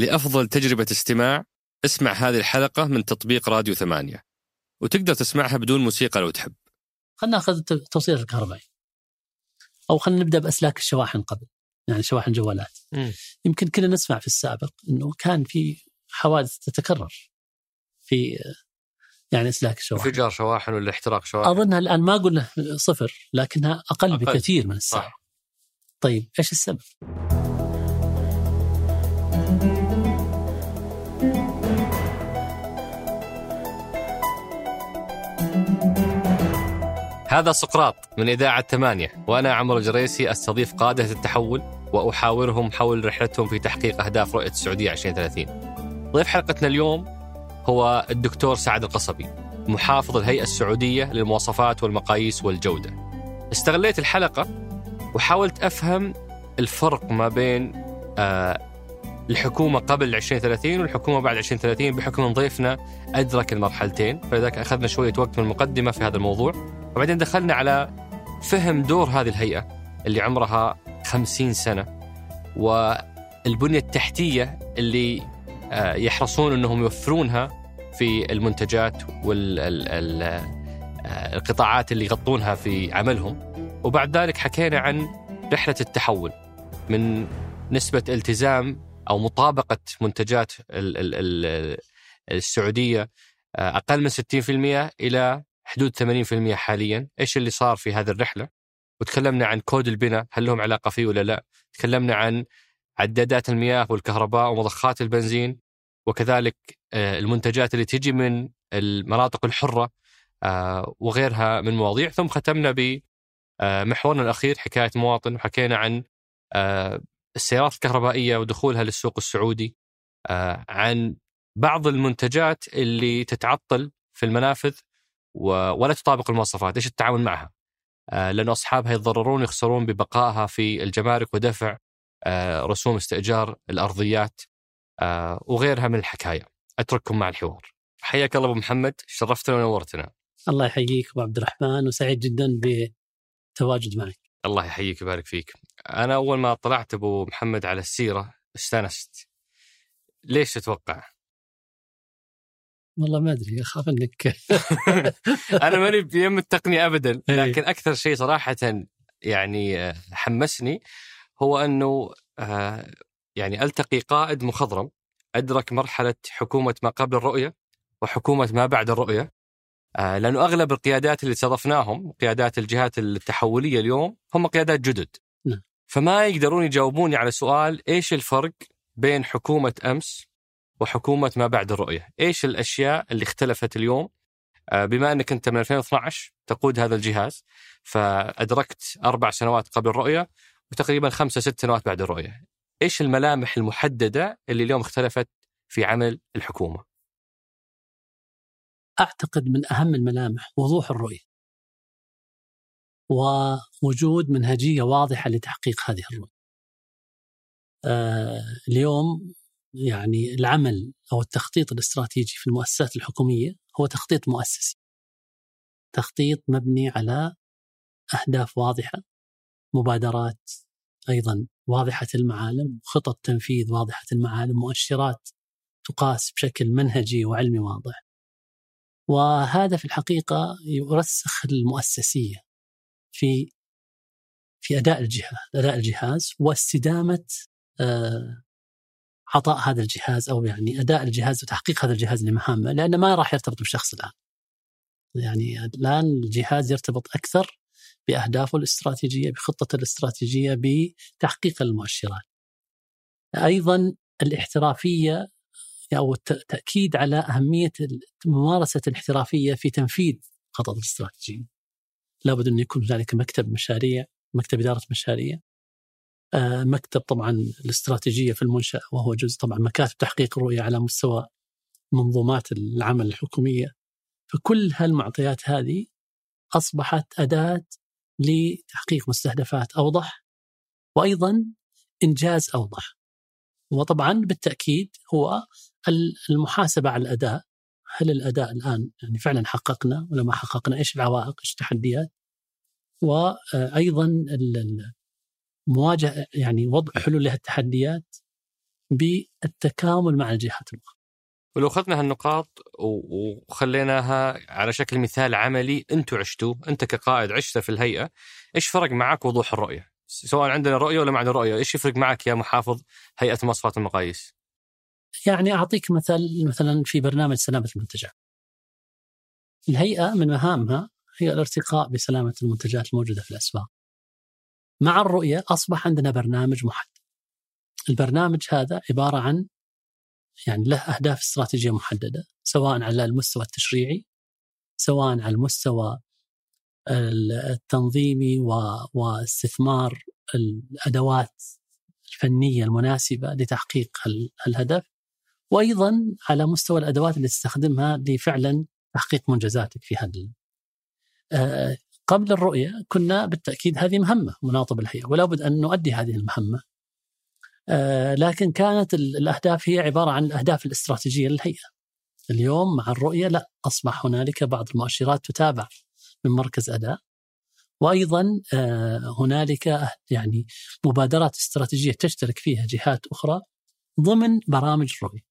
لأفضل تجربة استماع اسمع هذه الحلقة من تطبيق راديو ثمانية وتقدر تسمعها بدون موسيقى لو تحب خلينا ناخذ التوصيل الكهربائي أو خلينا نبدأ بأسلاك الشواحن قبل يعني شواحن جوالات مم. يمكن كنا نسمع في السابق إنه كان في حوادث تتكرر في يعني أسلاك الشواحن انفجار شواحن ولا احتراق شواحن أظنها الآن ما قلنا صفر لكنها أقل, أقل. بكثير من الساعة صح. طيب إيش السبب؟ هذا سقراط من إذاعة ثمانية وأنا عمر الجريسي أستضيف قادة التحول وأحاورهم حول رحلتهم في تحقيق أهداف رؤية السعودية 2030 ضيف حلقتنا اليوم هو الدكتور سعد القصبي محافظ الهيئة السعودية للمواصفات والمقاييس والجودة. استغليت الحلقة وحاولت أفهم الفرق ما بين آه الحكومة قبل 2030 والحكومة بعد 2030 بحكم أن ضيفنا أدرك المرحلتين فلذلك أخذنا شوية وقت من المقدمة في هذا الموضوع. وبعدين دخلنا على فهم دور هذه الهيئة اللي عمرها 50 سنة والبنية التحتية اللي آه، يحرصون أنهم يوفرونها في المنتجات والقطاعات اللي يغطونها في عملهم. وبعد ذلك حكينا عن رحلة التحول من نسبة التزام أو مطابقة منتجات ال- ال- ال- السعودية آه، أقل من 60% إلى حدود 80% حاليا. إيش اللي صار في هذه الرحلة؟ وتكلمنا عن كود البناء هل لهم علاقة فيه ولا لا؟ تكلمنا عن عدادات المياه والكهرباء ومضخات البنزين وكذلك آه، المنتجات اللي تجي من المناطق الحرة آه، وغيرها من مواضيع. ثم ختمنا بمحورنا الأخير حكاية مواطن وحكينا عن السيارات الكهربائية ودخولها للسوق السعودي آه، عن بعض المنتجات اللي تتعطل في المنافذ ولا تطابق المواصفات. إيش التعامل معها؟ آه، لأن أصحابها يتضررون يخسرون ببقائها في الجمارك ودفع آه، رسوم استئجار الأرضيات آه، وغيرها من الحكاية. أترككم مع الحوار. حياك الله أبو محمد. شرفتنا ونورتنا. الله يحييك أبو عبد الرحمن وسعيد جدا بتواجد معك. الله يحييك ويبارك فيك. أنا أول ما طلعت أبو محمد على السيرة استانست ليش تتوقع؟ والله ما أدري اخاف انك أنا ماني بيم التقنية ابدا إيه. لكن أكثر شيء صراحة يعني آه، حمسني هو أنه آه، يعني ألتقي قائد مخضرم أدرك مرحلة حكومة ما قبل الرؤية وحكومة ما بعد الرؤية آه، لأنه أغلب القيادات اللي استضفناهم قيادات الجهات التحولية اليوم هم قيادات جدد نعم. فما يقدرون يجاوبوني على سؤال إيش الفرق بين حكومة أمس وحكومة ما بعد الرؤية إيش الأشياء اللي اختلفت اليوم آه، بما أنك أنت من 2012 تقود هذا الجهاز فأدركت أربع سنوات قبل الرؤية وتقريبا خمسة ست سنوات بعد الرؤية. إيش الملامح المحددة اللي اليوم اختلفت في عمل الحكومة؟ أعتقد من أهم الملامح وضوح الرؤية ووجود منهجية واضحة لتحقيق هذه الرؤية. آه اليوم يعني العمل أو التخطيط الاستراتيجي في المؤسسات الحكومية هو تخطيط مؤسسي. تخطيط مبني على أهداف واضحة، مبادرات أيضا واضحة المعالم، خطط تنفيذ واضحة المعالم، مؤشرات تقاس بشكل منهجي وعلمي واضح. وهذا في الحقيقة يرسخ المؤسسية في في أداء الجهاز، أداء الجهاز واستدامة آه، عطاء هذا الجهاز أو يعني أداء الجهاز وتحقيق هذا الجهاز لمهامه لأنه ما راح يرتبط بشخص الآن. يعني الآن الجهاز يرتبط أكثر بأهدافه الاستراتيجية، بخطته الاستراتيجية، بتحقيق المؤشرات. أيضا الاحترافية أو التاكيد على أهمية ممارسة الاحترافية في تنفيذ الخطط الاستراتيجية. لابد أن يكون هنالك مكتب مشاريع، مكتب إدارة مشاريع. آه، مكتب طبعا الاستراتيجية في المنشأة وهو جزء طبعا مكاتب تحقيق الرؤيه على مستوى منظومات العمل الحكومية. فكل هالمعطيات هذه أصبحت أداة لتحقيق مستهدفات أوضح وأيضا إنجاز أوضح. وطبعا بالتأكيد هو المحاسبة على الاداء هل الأداء الآن يعني فعلا حققنا ولا ما حققنا؟ إيش العوائق؟ إيش التحديات؟ وأيضا مواجهة يعني وضع حلول لها التحديات بالتكامل مع الجهات الاخرى. ولو أخذنا هالنقاط وخليناها على شكل مثال عملي أنتم عشتوه، أنت كقائد عشته في الهيئة، إيش فرق معك وضوح الرؤية؟ سواء عندنا رؤية ولا ما عندنا رؤية، إيش يفرق معك يا محافظ هيئة مواصفات المقاييس؟ يعني أعطيك مثال مثلا في برنامج سلامة المنتجات. الهيئة من مهامها هي الارتقاء بسلامة المنتجات الموجودة في الأسواق. مع الرؤية أصبح عندنا برنامج محدد. البرنامج هذا عبارة عن يعني له أهداف استراتيجية محددة سواء على المستوى التشريعي سواء على المستوى التنظيمي واستثمار الأدوات الفنية المناسبة لتحقيق ال- الهدف وأيضا على مستوى الأدوات اللي تستخدمها لفعلا تحقيق منجزاتك في هذا آه، قبل الرؤية كنا بالتأكيد هذه مهمة مناطه بالهيئه ولا بد أن نؤدي هذه المهمة. آه، لكن كانت ال- الأهداف هي عبارة عن الأهداف الاستراتيجية للهيئة. اليوم مع الرؤية لا أصبح هنالك بعض المؤشرات تتابع من مركز أداء. وأيضا آه، هنالك يعني مبادرات استراتيجية تشترك فيها جهات أخرى ضمن برامج الرؤيه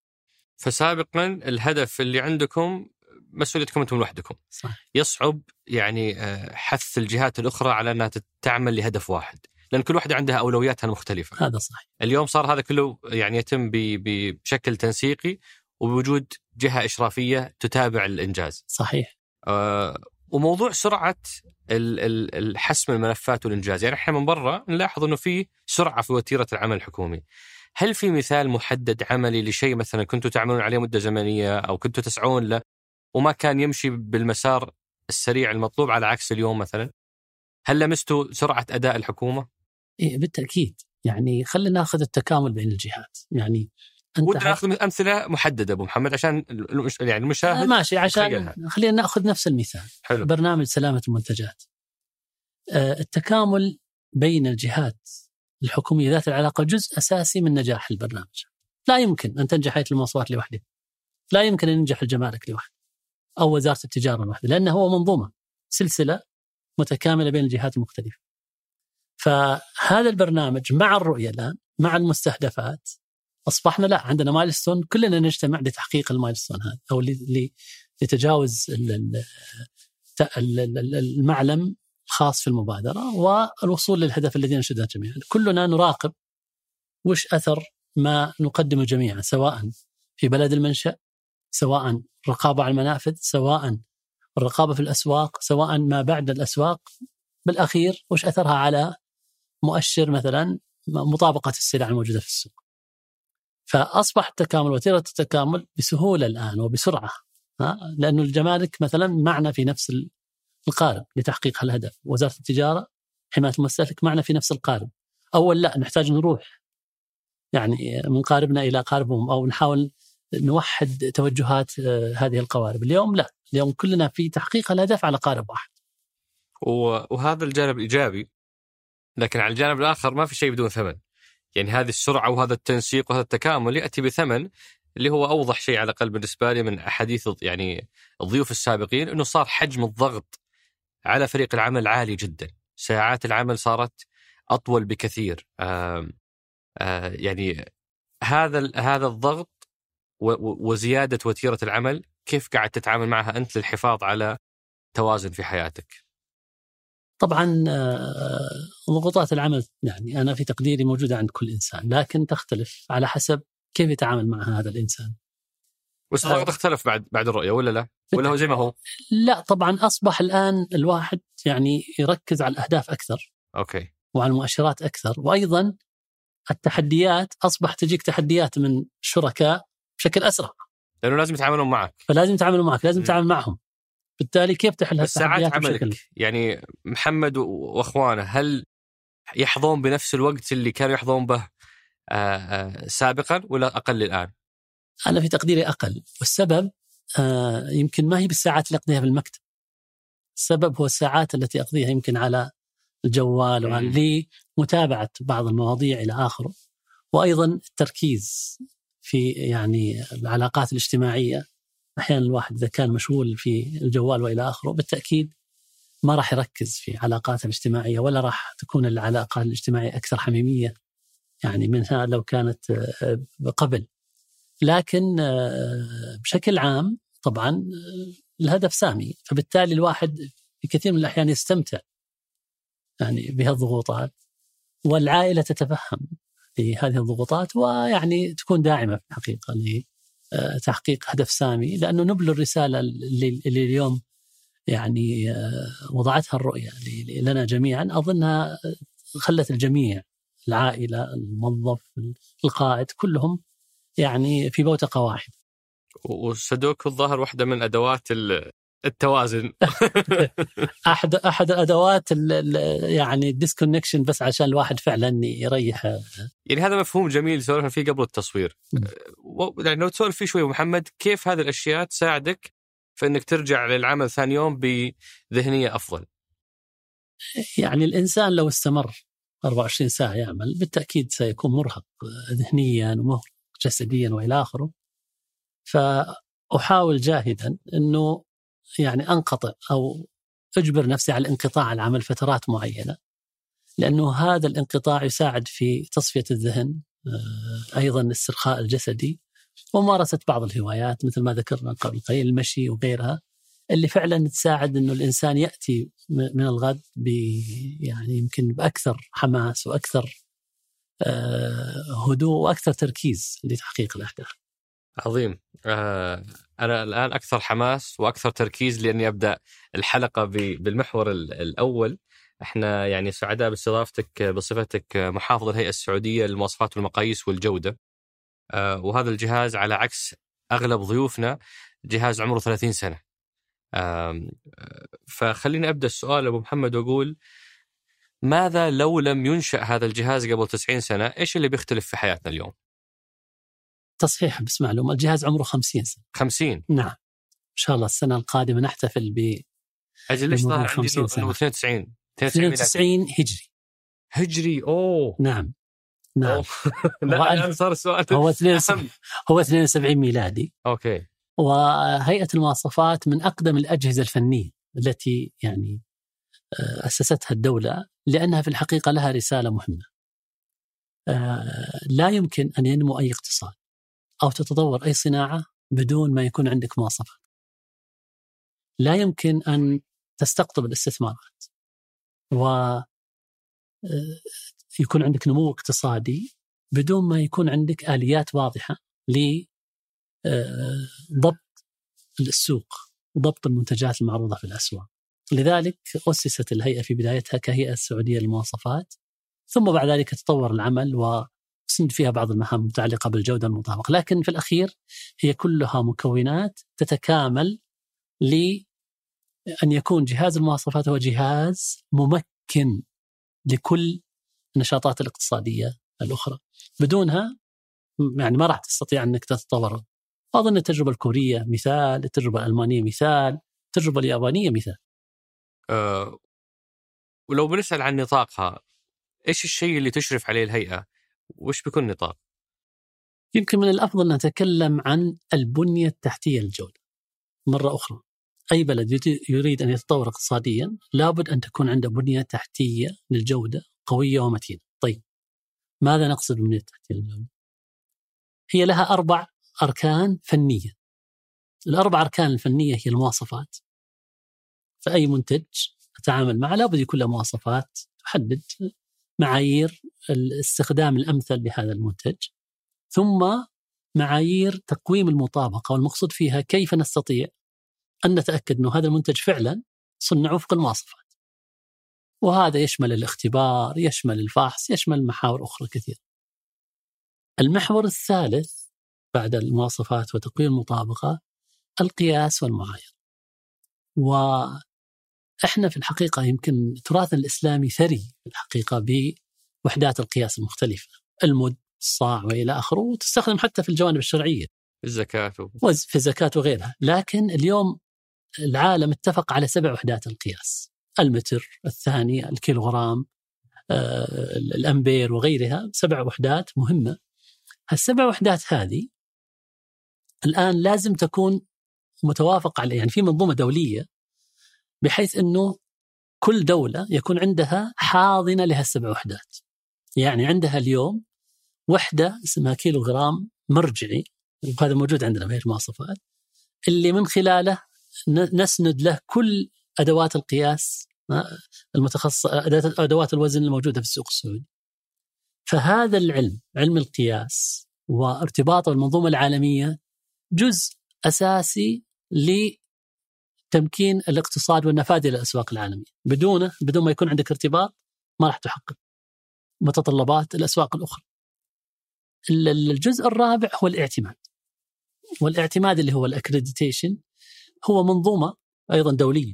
فسابقا الهدف اللي عندكم مسؤوليتكم أنتم لوحدكم. صحيح. يصعب يعني آه، حث الجهات الأخرى على أنها تعمل لهدف واحد، لأن كل واحدة عندها أولوياتها المختلفة. هذا صحيح اليوم صار هذا كله يعني يتم بشكل تنسيقي وبوجود جهة إشرافية تتابع الإنجاز. صحيح آه، وموضوع سرعة الحسم الملفات والإنجاز، يعني إحنا من برا نلاحظ إنه في سرعة في وتيرة العمل الحكومي. هل في مثال محدد عملي لشيء مثلا كنتوا تعملون عليه مدة زمنية أو كنتوا تسعون له وما كان يمشي بالمسار السريع المطلوب على عكس اليوم مثلا؟ هل لمستوا سرعة أداء الحكومة؟ إيه بالتأكيد يعني خلينا ناخذ التكامل بين الجهات يعني ودنا ناخذ أمثلة محددة أبو محمد عشان يعني آه، المشاهد ماشي عشان. خلينا نأخذ نفس المثال. حلو. برنامج سلامة المنتجات. آه، التكامل بين الجهات الحكومية ذات العلاقة جزء أساسي من نجاح البرنامج. لا يمكن أن تنجح هيئة المواصفات لوحدها. لا يمكن أن ينجح الجمارك لوحده أو وزارة التجارة لوحده لأنه هو منظومة سلسلة متكاملة بين الجهات المختلفة. فهذا البرنامج مع الرؤية الآن مع المستهدفات أصبحنا لا عندنا مايلستون كلنا نجتمع لتحقيق المايلستون هذا أو لتجاوز المعلم الخاص في المبادرة والوصول للهدف الذي ننشده جميعا كلنا نراقب وش أثر ما نقدمه جميعا سواء في بلد المنشأ سواء الرقابه على المنافذ سواء الرقابة في الأسواق سواء ما بعد الأسواق بالأخير وش أثرها على مؤشر مثلا مطابقة السلع الموجودة في السوق. فأصبح التكامل وتيرة التكامل بسهولة الآن وبسرعة؟ لأنه الجمارك مثلا معنا في نفس القارب لتحقيق الهدف، وزارة التجارة حماية المستهلك معنا في نفس القارب. أول لا نحتاج نروح يعني من قاربنا إلى قاربهم أو نحاول نوحد توجهات آه، هذه القوارب، اليوم لا، اليوم كلنا في تحقيق الهدف على قارب واحد. وهذا الجانب الايجابي لكن على الجانب الآخر ما في شيء بدون ثمن يعني هذه السرعة وهذا التنسيق وهذا التكامل يأتي بثمن اللي هو أوضح شيء على الأقل بالنسبة لي من أحاديث يعني الضيوف السابقين إنه صار حجم الضغط على فريق العمل عالي جدا. ساعات العمل صارت أطول بكثير. يعني هذا هذا الضغط وزيادة وتيرة العمل كيف قاعد تتعامل معها أنت للحفاظ على توازن في حياتك؟ طبعا آه، ضغوطات العمل يعني أنا في تقديري موجودة عند كل إنسان لكن تختلف على حسب كيف يتعامل مع هذا الإنسان. بس آه. الضغط اختلف بعد بعد الرؤية ولا لا؟ ولا هو زي ما هو؟ لا طبعا أصبح الآن الواحد يعني يركز على الأهداف أكثر أوكي وعلى المؤشرات أكثر وأيضا التحديات أصبح تجيك تحديات من شركاء بشكل أسرع لأنه لازم يتعاملون معك فلازم يتعاملوا معك لازم م. تتعامل معهم. بالتالي كيف تحل ساعات عملك؟ بشكل يعني محمد وأخوانه هل يحظون بنفس الوقت اللي كانوا يحظون به آه، آه، سابقا ولا أقل الآن؟ أنا في تقديري أقل. والسبب آه يمكن ما هي بالساعات اللي أقضيها في المكتب السبب هو الساعات التي أقضيها يمكن على الجوال مم. وعلى لمتابعه بعض المواضيع إلى آخره. وأيضا التركيز في يعني العلاقات الاجتماعية. أحيانا الواحد إذا كان مشغول في الجوال وإلى آخره بالتأكيد ما راح يركز في علاقاته الاجتماعية ولا راح تكون العلاقات الاجتماعية أكثر حميمية يعني منها لو كانت آه، قبل. لكن آه، بشكل عام طبعا آه، الهدف سامي. فبالتالي الواحد في كثير من الأحيان يستمتع يعني بهالضغوطات والعائلة تتفهم في هذه الضغوطات ويعني تكون داعمة في الحقيقة لتحقيق هدف سامي لأنه نبل الرسالة اللي, اليوم يعني وضعتها الرؤية لنا جميعا. أظنها خلت الجميع العائلة الموظف القائد كلهم يعني في بوتقة واحدة. وسدوكو الظاهر واحدة من أدوات التوازن. احد أحد الادوات يعني الديسكونكشن بس عشان الواحد فعلا يريح. يعني هذا مفهوم جميل سولفنا فيه قبل التصوير. يعني لو تسولف فيه شوي محمد كيف هذه الأشياء تساعدك في إنك ترجع للعمل ثاني يوم بذهنية أفضل؟ يعني الإنسان لو استمر 24 ساعة يعمل بالتأكيد سيكون مرهق ذهنيا ومرهق جسديا وإلى آخره. فأحاول جاهدا إنه يعني أنقطع أو أجبر نفسي على الانقطاع عن العمل فترات معينة لأنه هذا الانقطاع يساعد في تصفية الذهن آه، أيضا الاسترخاء الجسدي وممارسه بعض الهوايات مثل ما ذكرنا قبل قليل المشي وغيرها اللي فعلا تساعد إنه الإنسان يأتي من الغد ب يعني يمكن بأكثر حماس وأكثر آه، هدوء وأكثر تركيز لتحقيق الأهداف. عظيم آه، أنا الآن أكثر حماس وأكثر تركيز لأني أبدأ الحلقة بالمحور الأول. إحنا يعني سعداء باستضافتك بصفتك محافظ الهيئة السعودية للمواصفات والمقاييس والجودة. آه، وهذا الجهاز على عكس أغلب ضيوفنا جهاز عمره 30 سنة. فخليني أبدأ السؤال أبو محمد وأقول ماذا لو لم ينشأ هذا الجهاز قبل 90 سنة؟ إيش اللي بيختلف في حياتنا اليوم؟ تصحيح بس معلومة الجهاز عمره 50 سنة. 50 نعم. إن شاء الله السنة القادمة نحتفل ب أجل ليش ظاهر عندي 92 92 هجري. هجري؟ أوه. نعم. نعم. أوه. لا الآن صار السؤال هو 72 هو 72 ميلادي. أوكي. وهيئة المواصفات من أقدم الأجهزة الفنية التي يعني آه، أسستها الدولة لأنها في الحقيقة لها رسالة مهمة. آه، لا يمكن أن ينمو أي اقتصاد. أو تتطور أي صناعة بدون ما يكون عندك مواصفات. لا يمكن أن تستقطب الاستثمارات. و آه، يكون عندك نمو اقتصادي بدون ما يكون عندك آليات واضحة لضبط آه، السوق وضبط المنتجات المعروضة في الأسواق. لذلك أسست الهيئة في بدايتها كهيئة السعودية للمواصفات ثم بعد ذلك تطور العمل و تسند فيها بعض المهام المتعلقة بالجودة المطابقة لكن في الأخير هي كلها مكونات تتكامل لأن يكون جهاز المواصفات هو جهاز ممكن لكل النشاطات الاقتصادية الأخرى. بدونها يعني ما راح تستطيع أنك تتطور. أظن التجربة الكورية مثال التجربة الألمانية مثال التجربة اليابانية مثال. أه ولو بنسأل عن نطاقها إيش الشيء اللي تشرف عليه الهيئة؟ وش بيكون النطاق؟ يمكن من الأفضل نتكلم عن البنية التحتية للجودة. مرة أخرى أي بلد يريد أن يتطور اقتصاديا لابد أن تكون عنده بنية تحتية للجودة قوية ومتينة. طيب ماذا نقصد بالبنيه التحتيه للجودة؟ هي لها أربع أركان فنية. الأربع أركان الفنية هي المواصفات. فأي منتج أتعامل معه لابد يكون له مواصفات تحدد معايير الاستخدام الأمثل لهذا المنتج ثم معايير تقويم المطابقة والمقصود فيها كيف نستطيع أن نتأكد إنه هذا المنتج فعلا صنع وفق المواصفات. وهذا يشمل الاختبار، يشمل الفحص، يشمل محاور أخرى كثيرة. المحور الثالث بعد المواصفات وتقويم المطابقة القياس والمعايره. إحنا في الحقيقة يمكن تراثنا الإسلامي ثري في الحقيقة بوحدات القياس المختلفة المد الصاع وإلى آخره وتستخدم حتى في الجوانب الشرعية. الزكاة في الزكاة وغيرها. لكن اليوم العالم اتفق على سبع وحدات القياس. المتر الثاني الكيلوغرام آه، الأمبير وغيرها. سبع وحدات مهمة. السبع وحدات هذه الآن لازم تكون متوافق عليه يعني في منظومة دولية بحيث إنه كل دولة يكون عندها حاضنة لها السبع وحدات. يعني عندها اليوم وحدة اسمها كيلو غرام مرجعي وهذا موجود عندنا في المواصفات اللي من خلاله نسند له كل أدوات القياس المتخصصة أدوات الوزن الموجودة في السوق السعودي. فهذا العلم علم القياس وارتباطه بالمنظومة العالمية جزء أساسي لتمكين الاقتصاد والنفاذ إلى الأسواق العالمية، بدونه بدون ما يكون عندك ارتباط ما راح تحقق متطلبات الأسواق الأخرى. الجزء الرابع هو الاعتماد. والاعتماد اللي هو الأكريديتيشن هو منظومة أيضا دولية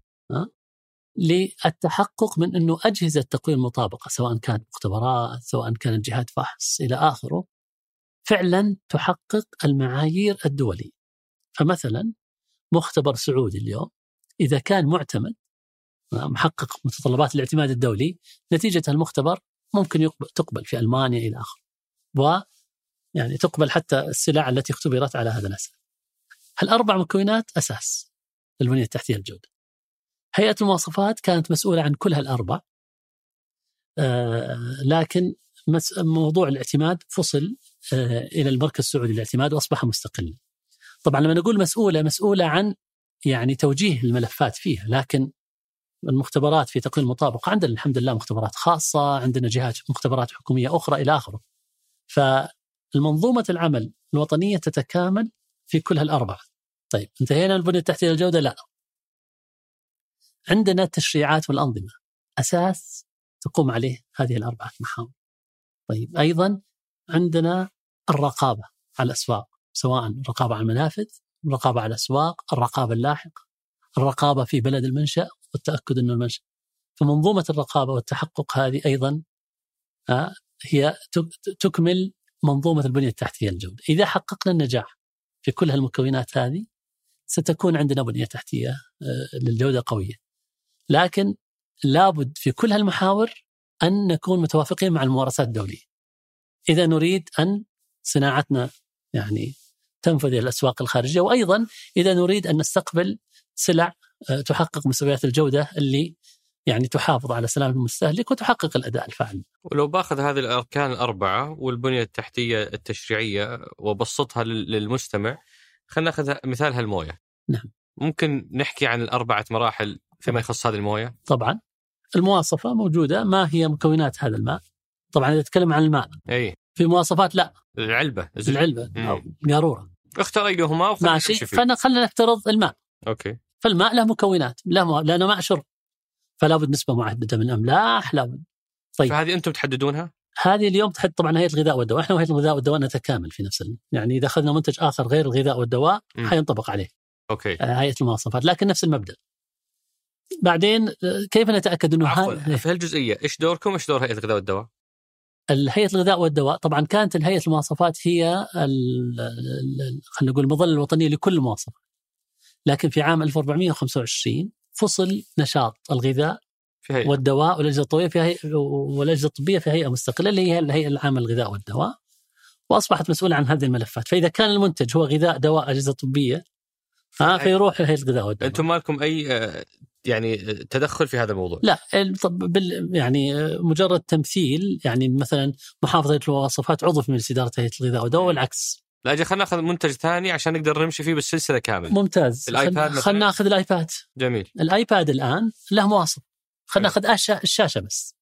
للتحقق من إنه أجهزة تقويم المطابقة سواء كانت مختبرات سواء كانت جهات فحص إلى آخره فعلا تحقق المعايير الدولية. فمثلا مختبر سعودي اليوم إذا كان معتمد محقق متطلبات الاعتماد الدولي نتيجه المختبر ممكن يقبل تقبل في ألمانيا إلى آخره. و يعني تقبل حتى السلع التي اختبرت على هذا الأساس. هالاربع مكونات أساس للبنية التحتية الجوده. هيئة المواصفات كانت مسؤولة عن كل هالأربع آه لكن موضوع الاعتماد فصل آه إلى المركز السعودي للاعتماد وأصبح مستقلا. طبعا لما نقول مسؤولة مسؤولة عن يعني توجيه الملفات فيها لكن المختبرات في تقويم المطابقه عندنا الحمد لله مختبرات خاصة، عندنا جهات مختبرات حكومية أخرى إلى آخره. فالمنظومة العمل الوطنية تتكامل في كل هالأربعة. طيب انتهينا من البنيه التحتية للجودة؟ لا. عندنا التشريعات والأنظمة أساس تقوم عليه هذه الأربعة محاور. طيب أيضا عندنا الرقابة على الأسواق سواء الرقابه على المنافذ، الرقابه على الأسواق، الرقابة اللاحقة، الرقابة في بلد المنشأ والتأكد إنه المنشأ. فمنظومة الرقابة والتحقق هذه أيضا هي تكمل منظومة البنية التحتية للجوده. إذا حققنا النجاح في كل هالمكونات هذه ستكون عندنا بنية تحتية آه، للجودة قوية. لكن لابد في كل هالمحاور أن نكون متوافقين مع الممارسات الدولية. إذا نريد أن صناعتنا يعني تنفذ إلى الأسواق الخارجية وأيضا إذا نريد أن نستقبل سلع آه، تحقق مستويات الجودة اللي يعني تحافظ على سلامه المستهلك وتحقق الأداء الفعال. ولو باخذ هذه الأركان الأربعة والبنية التحتية التشريعية وبسطها للمستمع خلينا نأخذ مثال هالمويه. نعم. ممكن نحكي عن الأربعة مراحل فيما يخص هذه الموية؟ طبعا. المواصفة موجودة ما هي مكونات هذا الماء؟ طبعا إذا نتكلم عن الماء. اي. في مواصفات لا. العلبة. العلبة أو قاروره. اختار ايهما ماشي فخلنا نفترض الماء. أوكي. فالماء له مكونات له لأنه ماء شرب. فلا بد نسبة معددة من الأملاح لابد طيب فهذه أنتم تحددونها؟ هذه اليوم تحدد طبعا هيئه الغذاء والدواء، إحنا وهيئه الغذاء والدواء نتكامل في نفس يعني إذا أخذنا منتج آخر غير الغذاء والدواء م. حينطبق عليه. أوكي. آه، هيئة المواصفات، لكن نفس المبدأ. بعدين آه، كيف نتأكد إنه عفوا في هالجزئية إيش دوركم إيش دور هيئة الغذاء والدواء؟ هيئه الغذاء والدواء طبعا كانت هيئه المواصفات هي خلينا نقول المظلة الوطنية لكل المواصفات. لكن في عام 1425 فصل نشاط الغذاء في هيئة. والدواء والأجهزة الطبية في هيئة والأجهزة الطبية في هيئة مستقلة اللي هي الهيئة العامة للغذاء والدواء وأصبحت مسؤولة عن هذه الملفات فإذا كان المنتج هو غذاء دواء أجهزة طبية ها فيروح لهيئة الغذاء والدواء أنتم ما لكم أي آه، يعني تدخل في هذا الموضوع؟ لا بال يعني آه، مجرد تمثيل يعني مثلا محافظة المواصفات عضو في مجلس إدارة هيئة الغذاء والدواء والعكس لا أجل خلينا ناخذ منتج ثاني عشان نقدر نمشي فيه بالسلسلة كامل ممتاز. الآيباد خلينا ناخذ الآيباد. جميل. الآيباد الآن له مواصف. خلينا ناخذ الشاشة بس.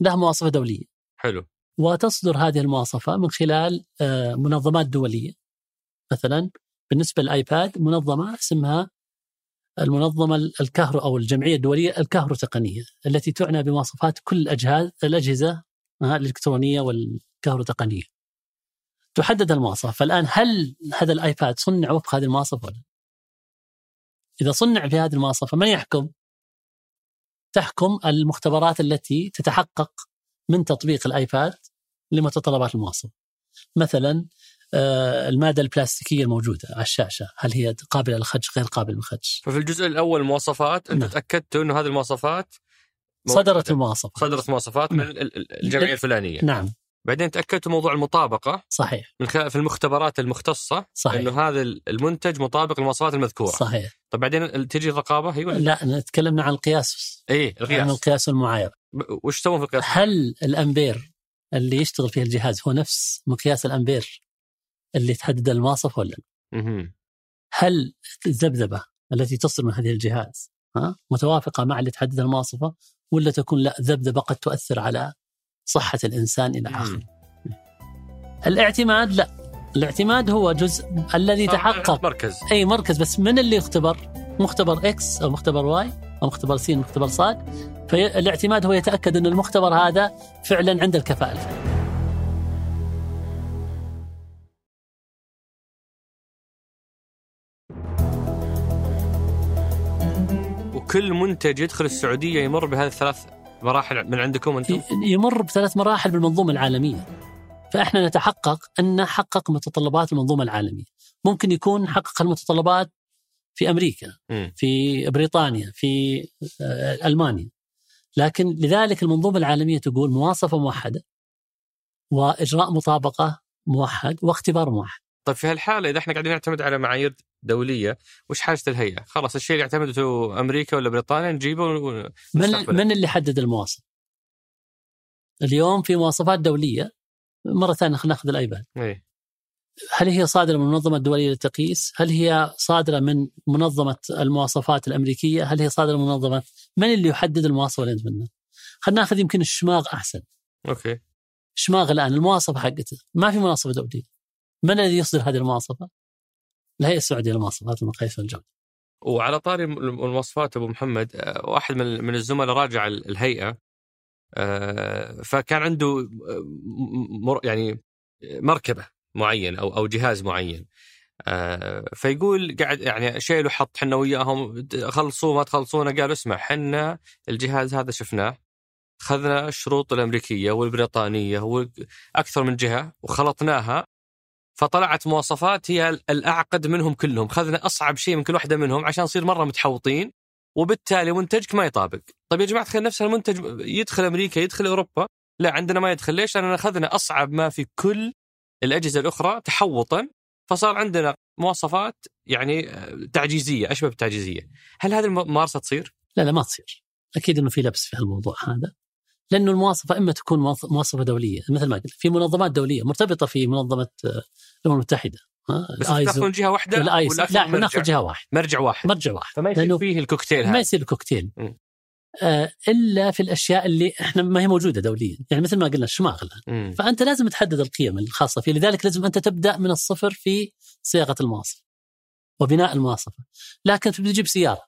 لها مواصفة دولية. حلو. وتصدر هذه المواصفة من خلال آه، منظمات دولية. مثلا بالنسبة للآيباد منظمة اسمها المنظمة الكهرو أو الجمعية الدولية الكهرو تقنيه التي تعنى بمواصفات كل الأجهزة الاجهزه الإلكترونية والكهرو تقنيه. تحدد المواصفه، فالآن هل هذا الآيباد صنع وفق هذه المواصفه ولا؟ إذا صنع في هذه المواصفه من يحكم؟ تحكم المختبرات التي تتحقق من تطبيق الآيباد لمتطلبات المواصف. مثلا المادة البلاستيكية الموجودة على الشاشة. هل هي قابلة للخدش؟ غير قابلة للخدش؟ ففي الجزء الأول المواصفات أنت نعم. تاكدتوا أنه هذه المواصفات صدرت المواصفات. صدرت مواصفات من نعم. الجمعية الفلانية. نعم. بعدين تاكدتوا موضوع المطابقة. صحيح. من خلال في المختبرات المختصة صحيح. أنه هذا المنتج مطابق للمواصفات المذكورة. صحيح. طيب بعدين تجي الرقابة؟ هي ولا لا تكلمنا عن القياس. اي القياس. عن القياس والمعايره وش تسوون في القياس؟ هل الامبير اللي يشتغل فيها الجهاز هو نفس مقياس الامبير اللي تحدد المواصفه ولا لا؟ هل الذبذبة التي تصدر من هذه الجهاز ها متوافقة مع اللي تحدد المواصفة ولا تكون لا ذبذبة قد تؤثر على صحة الإنسان إلى آخره. الاعتماد لا الاعتماد هو جزء الذي تحقق مركز أي مركز بس من اللي يختبر؟ مختبر X أو مختبر Y أو مختبر C مختبر صاد فالاعتماد هو يتأكد أن المختبر هذا فعلا عنده الكفاءة الفعليه. وكل منتج يدخل السعودية يمر بهذه الثلاث مراحل من عندكم أنتم؟ يمر بثلاث مراحل بالمنظومة العالمية. فإحنا نتحقق أن حقق متطلبات المنظومة العالمية. ممكن يكون حقق المتطلبات في أمريكا، مم. في بريطانيا، في آه، ألمانيا. لكن لذلك المنظومة العالمية تقول مواصفة موحدة وإجراء مطابقة موحد واختبار موحد. طيب في هالحالة إذا إحنا قاعدين نعتمد على معايير دولية وش حاجة الهيئة؟ خلاص الشيء اللي اعتمدته أمريكا ولا بريطانيا نجيبه ون- من. من اللي حدد المواصفه؟ اليوم في مواصفات دولية مرة ثانية خلينا ناخذ الآيباد. إيه. هل هي صادرة من المنظمة الدولية للتقييس؟ هل هي صادرة من منظمة المواصفات الأمريكية؟ هل هي صادرة من منظمة من اللي يحدد المواصفه اللي نتمنى؟ خلينا ناخذ يمكن الشماغ أحسن. أوكي شماغ الآن المواصفة حقته ما في مواصفه دولية. من الذي يصدر هذه المواصفة؟ الهيئه السعودية للمواصفات والمقاييس والجوده. وعلى طاري المواصفات أبو محمد آه، واحد من من الزملاء راجع ال- الهيئة آه، فكان عنده آه، يعني مركبة معين أو أو جهاز معين فيقول قاعد يعني شيلوا حط حنا وياهم خلصوه ما تخلصونه قالوا اسمع حنا الجهاز هذا شفناه أخذنا الشروط الأمريكية والبريطانية وأكثر من جهة وخلطناها فطلعت مواصفات هي الأعقد منهم كلهم، خذنا أصعب شيء من كل واحدة منهم عشان نصير مرة متحوطين وبالتالي منتجك ما يطابق. طيب يا جماعة تخيل نفس المنتج يدخل أمريكا يدخل أوروبا، لا عندنا ما يدخل، ليش؟ لأننا اخذنا أصعب ما في كل الأجهزة الأخرى تحوطا فصار عندنا مواصفات يعني آه، تعجيزية أشبه بالتعجيزية. هل هذه الممارسة تصير؟ لا لا ما تصير. أكيد إنه في لبس في الموضوع هذا. لأنه المواصفة إما تكون مواصفة دولية مثل ما قلت في منظمات دولية مرتبطة في منظمة آه، الأمم المتحدة ها، بس تاخذون جهة واحدة والأكثر لا إحنا ناخذ جهة واحدة. مرجع واحد. مرجع واحد. فما يصير فيه الكوكتيل ما هذا يصير كوكتيل م. آه إلا في الأشياء اللي إحنا ما هي موجودة دوليا. يعني مثل ما قلنا الشماغ الان. فأنت لازم تحدد القيم الخاصة فيه. لذلك لازم أنت تبدأ من الصفر في صياغة المواصفة وبناء المواصفة. لكن بتجيب سيارة.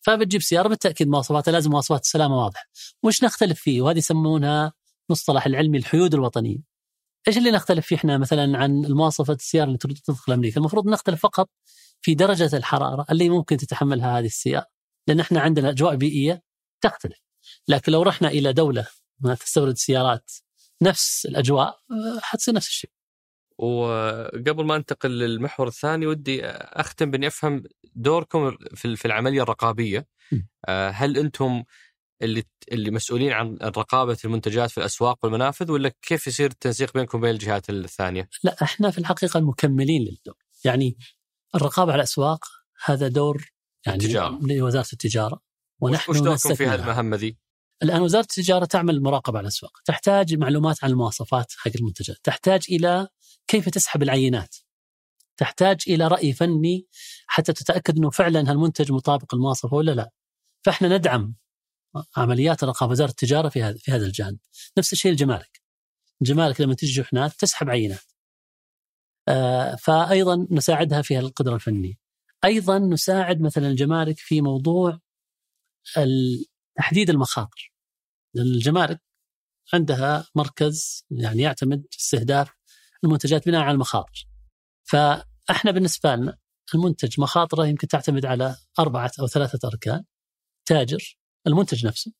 فبتجيب سيارة بالتأكيد مواصفاتها لازم مواصفات السلامة واضحة. وش نختلف فيه؟ وهذه يسمونها مصطلح العلمي الحيود الوطنية. إيش اللي نختلف فيه إحنا مثلا عن المواصفه السيارة اللي تدخل أمريكا؟ المفروض نختلف فقط في درجة الحرارة اللي ممكن تتحملها هذه السيارة لأن إحنا عندنا أجواء بيئية تختلف. لكن لو رحنا إلى دولة ما تستورد سيارات نفس الأجواء آه، حتصير نفس الشيء. وقبل ما انتقل للمحور الثاني ودي أختم بإني أفهم دوركم في في العملية الرقابية. آه، هل أنتم اللي اللي مسؤولين عن رقابه المنتجات في الأسواق والمنافذ ولا كيف يصير التنسيق بينكم وبين الجهات الثانية؟ لا إحنا في الحقيقة المكملين للدور يعني الرقابة على الأسواق هذا دور يعني التجارة. لوزارة التجارة ونحن وش دوركم في لها. هالمهمة ذي؟ الآن وزارة التجارة تعمل مراقبة على الأسواق، تحتاج معلومات عن المواصفات حق المنتجات، تحتاج إلى كيف تسحب العينات. تحتاج إلى رأي فني حتى تتأكد إنه فعلا هالمنتج مطابق المواصفة ولا لا. فإحنا ندعم عمليات رقابة وزارة التجارة في هذا في هذا الجانب. نفس الشيء الجمارك. الجمارك لما تجي شحنات تسحب عينات. آه فايضا نساعدها في القدره الفنية. أيضا نساعد مثلا الجمارك في موضوع ال- تحديد المخاطر. لأن الجمارك عندها مركز يعني يعتمد استهداف المنتجات بناء على المخاطر. فإحنا بالنسبة لنا المنتج مخاطره يمكن تعتمد على أربعة أو ثلاثة أركان. تاجر، المنتج نفسه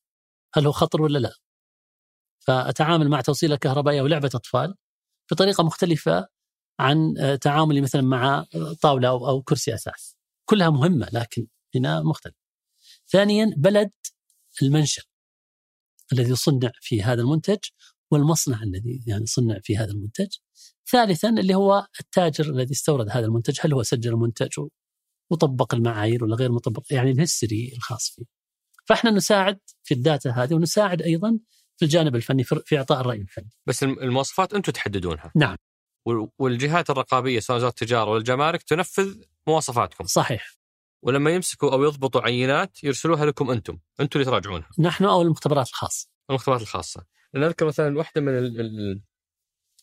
هل هو خطر ولا لا؟ فأتعامل مع توصيلة كهربائية ولعبة أطفال بطريقة مختلفة عن تعاملي مثلا مع أو أو كرسي أساس. كلها مهمة لكن هنا مختلف. ثانيا بلد المنشأ الذي يصنع في هذا المنتج والمصنع الذي يعني صنع في هذا المنتج. ثالثا اللي هو التاجر الذي استورد هذا المنتج هل هو سجل المنتج وطبق المعايير ولا غير مطبق يعني ال history الخاص فيه. فإحنا نساعد في ال data هذه ونساعد أيضا في الجانب الفني في إعطاء الرأي الفني. بس الم- المواصفات أنتم تحددونها نعم. وال- والجهات الرقابية سواء وزارة التجارة والجمارك تنفذ مواصفاتكم صحيح. ولما يمسكوا أو يضبطوا عينات يرسلوها لكم أنتم أنتم اللي تراجعونها نحن أو المختبرات الخاصة. المختبرات الخاصة لأن اذكر مثلا واحدة من ال ال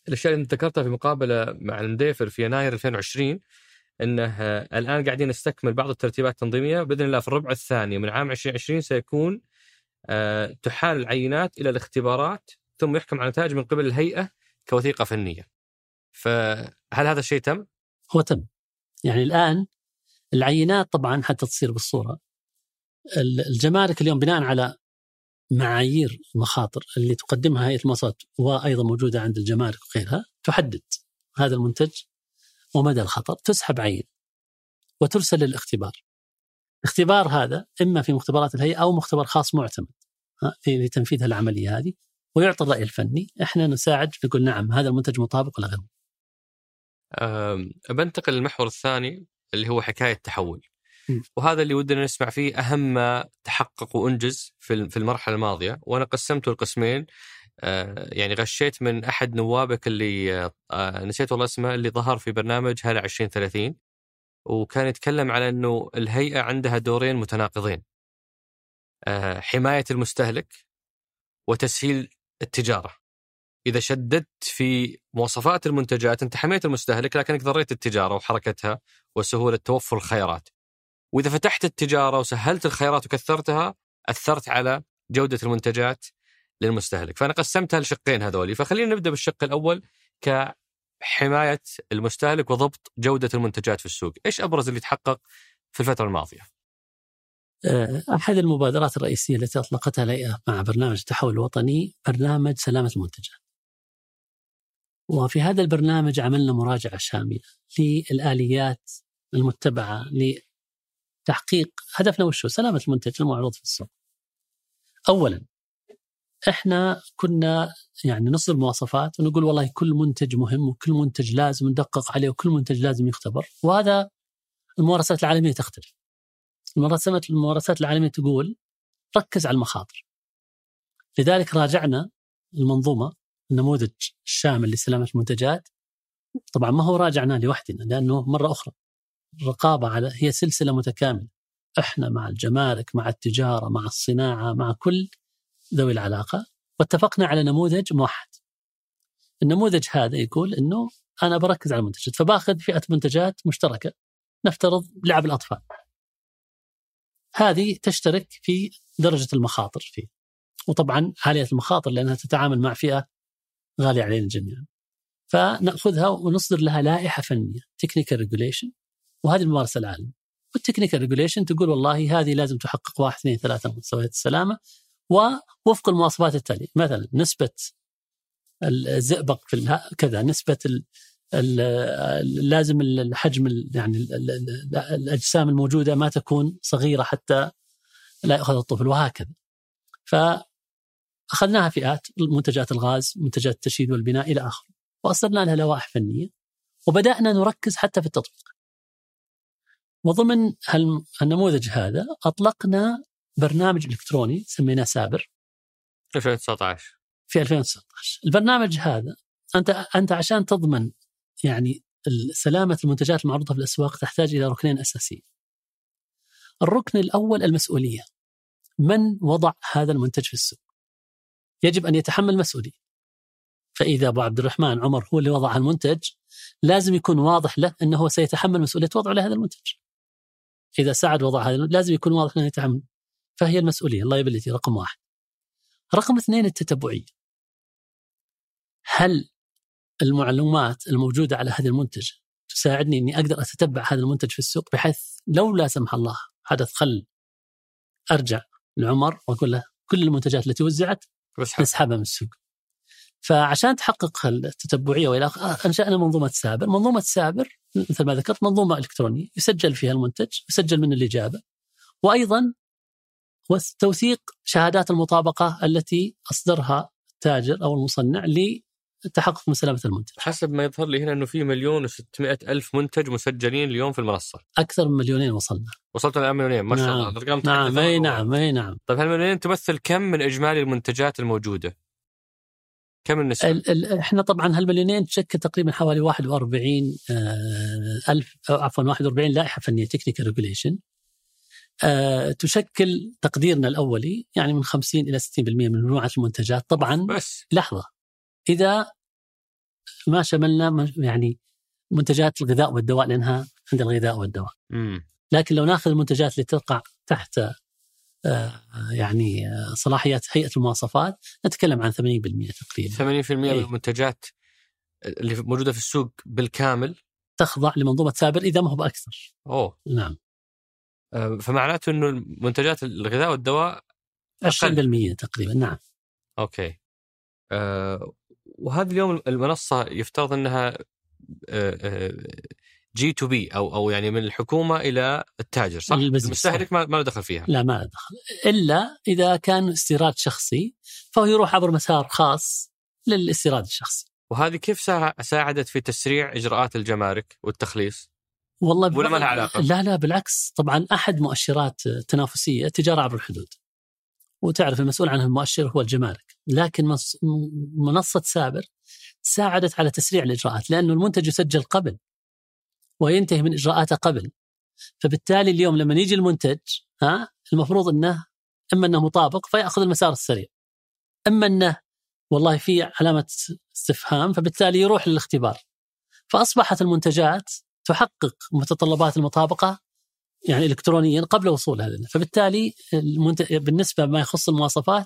الأشياء اللي ذكرتها في مقابلة مع المديفر في يناير 2020 إنه الآن قاعدين نستكمل بعض الترتيبات التنظيمية بإذن الله في الربع الثاني من عام 2020 سيكون آه، تحال العينات إلى الاختبارات ثم يحكم على نتائج من قبل الهيئة كوثيقة فنية. فهل هذا الشيء تم؟ هو تم. يعني الآن العينات طبعا حتى تصير بالصورة. ال- الجمارك اليوم بناء على معايير المخاطر اللي تقدمها هيئة المواصفات وأيضا موجودة عند الجمارك وغيرها تحدد هذا المنتج ومدى الخطر تسحب عين وترسل للاختبار. الاختبار هذا إما في مختبرات الهيئة أو مختبر خاص معتمد في في تنفيذ العملية هذه ويعطي الرأي الفني، إحنا نساعد نقول نعم هذا المنتج مطابق ولا غير أم، بنتقل للمحور الثاني. اللي هو حكاية تحول. وهذا اللي ودنا نسمع فيه أهم ما تحقق وأنجز في ال- في المرحلة الماضية وأنا قسمته لقسمين آه، يعني غشيت من أحد نوابك اللي آه، آه، نسيت والله اسمه اللي ظهر في برنامج هلا 2030 وكان يتكلم على إنه الهيئة عندها دورين متناقضين. حماية المستهلك وتسهيل التجارة. إذا شددت في مواصفات المنتجات أنت حميت المستهلك لكنك ضريت التجارة وحركتها وسهولة توفر الخيارات. وإذا فتحت التجارة وسهلت الخيارات وكثرتها أثرت على جودة المنتجات للمستهلك، فأنا قسمتها لشقين هذولي، فخلينا نبدأ بالشق الأول كحماية المستهلك وضبط جودة المنتجات في السوق، إيش أبرز اللي تحقق في الفترة الماضية؟ آه، أحد المبادرات الرئيسية التي أطلقتها الهيئة مع برنامج التحول الوطني برنامج سلامة المنتجات وفي هذا البرنامج عملنا مراجعة شاملة للآليات المتبعة لتحقيق هدفنا وشو سلامة المنتج المعروض في السوق أولا إحنا كنا يعني نصدر مواصفات ونقول والله كل منتج مهم وكل منتج لازم ندقق عليه وكل منتج لازم يختبر. وهذا الممارسات العالمية تختلف. الممارسات الممارسات العالمية تقول ركز على المخاطر. لذلك راجعنا المنظومة النموذج الشامل لسلامة المنتجات طبعا ما هو راجعنا لوحدنا لأنه مرة أخرى الرقابة على هي سلسلة متكاملة. إحنا مع الجمارك مع التجارة مع الصناعة مع كل ذوي العلاقة واتفقنا على نموذج موحد. النموذج هذا يقول إنه أنا بركز على المنتجات فباخذ فئة منتجات مشتركة نفترض لعب الأطفال. هذه تشترك في درجة المخاطر فيه وطبعا عالية المخاطر لأنها تتعامل مع فئة غالية علينا جميعا. فنأخذها ونصدر لها لائحة فنية technical regulation وهذه الممارسة العالمية وال technical regulation تقول والله هذه لازم تحقق واحد اثنين ثلاثة من مستويات السلامة. ووفق المواصفات التالية مثلا نسبة الزئبق في كذا نسبة ال ال- لازم الحجم ال- يعني ال- ال- ال- الأجسام الموجودة ما تكون صغيرة حتى لا يأخذ الطفل وهكذا. فاخذناها فئات منتجات الغاز، منتجات التشييد والبناء إلى آخره. وأصدرنا لها لوائح فنية وبدأنا نركز حتى في التطبيق. وضمن النموذج هذا أطلقنا برنامج إلكتروني سميناه سابر 2019 في 2019 البرنامج هذا أنت أنت عشان تضمن يعني سلامة المنتجات المعروضة في الأسواق تحتاج إلى ركنين أساسيين. الركن الأول المسؤولية. من وضع هذا المنتج في السوق؟ يجب أن يتحمل مسؤوليه. فإذا أبو عبد الرحمن عمر هو اللي وضع المنتج لازم يكون واضح له أنه هو سيتحمل مسؤولية وضعه لهذا المنتج. إذا سعد وضع هذا لازم يكون واضح أنه يتحمل. فهي المسؤولية اللايبلتي رقم واحد. رقم اثنين التتبعية. هل المعلومات الموجودة على هذا المنتج تساعدني أني أقدر أتتبع هذا المنتج في السوق بحيث لو لا سمح الله حدث خل أرجع لعمر وأقول له كل المنتجات التي وزعت نسحبها من السوق. فعشان تحقق التتبعية وإلى آخره أنشأنا منظومة سابر. منظومة سابر مثل ما ذكرت منظومة إلكترونية يسجل فيها المنتج يسجل من الإجابة. وأيضا توثيق شهادات المطابقة التي أصدرها التاجر أو المصنع للتحقق من سلامة المنتج. حسب ما يظهر لي هنا إنه في مليون و600 ألف منتج مسجلين اليوم في المنصة. أكثر من مليونين وصلنا. وصلت الان مليونين ما شاء نعم. الله الارقام نعم أي مرة. نعم أي نعم. طيب هالمليونين تمثل كم من إجمالي المنتجات الموجودة؟ كم النسبة؟ ال ال إحنا طبعا هالمليونين تشكل تقريبا حوالي 41 آه ألف أو عفوا 41 لائحة فنية technical regulation آه تشكل تقديرنا الأولي يعني من 50 إلى 60% من مجموعة المنتجات. طبعا بس. لحظة. إذا ما شملنا م- يعني منتجات الغذاء والدواء لأنها عند الغذاء والدواء. امم لكن لو نأخذ المنتجات اللي تقع تحت آه، يعني آه، صلاحيات هيئة المواصفات نتكلم عن 80% تقريبا. 80% من إيه. المنتجات اللي موجودة في السوق بالكامل؟ تخضع لمنظومة سابر إذا ما هو بأكثر. أوه. نعم. آه، فمعناته إنه منتجات الغذاء والدواء أقل. 20% تقريبا نعم. okay. آه وهذا اليوم المنصة يفترض إنها G to B أو أو يعني من الحكومة إلى التاجر صح؟ المستهلك ما له دخل فيها لا ما له دخل إلا إذا كان استيراد شخصي فهو يروح عبر مسار خاص للاستيراد الشخصي وهذه كيف سا- ساعدت في تسريع إجراءات الجمارك والتخليص؟ والله ولا ما لها علاقة؟ لا لا بالعكس طبعا أحد مؤشرات التنافسيه التجاره عبر الحدود وتعرف المسؤول عنها المؤشر هو الجمارك. لكن مص- م- منصة سابر ساعدت على تسريع الإجراءات لأنه المنتج يسجل قبل وينتهي من إجراءاته قبل. فبالتالي اليوم لما يجي المنتج ها المفروض إنه إما إنه مطابق فيأخذ المسار السريع إما إنه والله في علامة استفهام فبالتالي يروح للاختبار. فأصبحت المنتجات تحقق متطلبات المطابقة يعني الكترونيا قبل وصولها لنا فبالتالي المنت... بالنسبة ما يخص المواصفات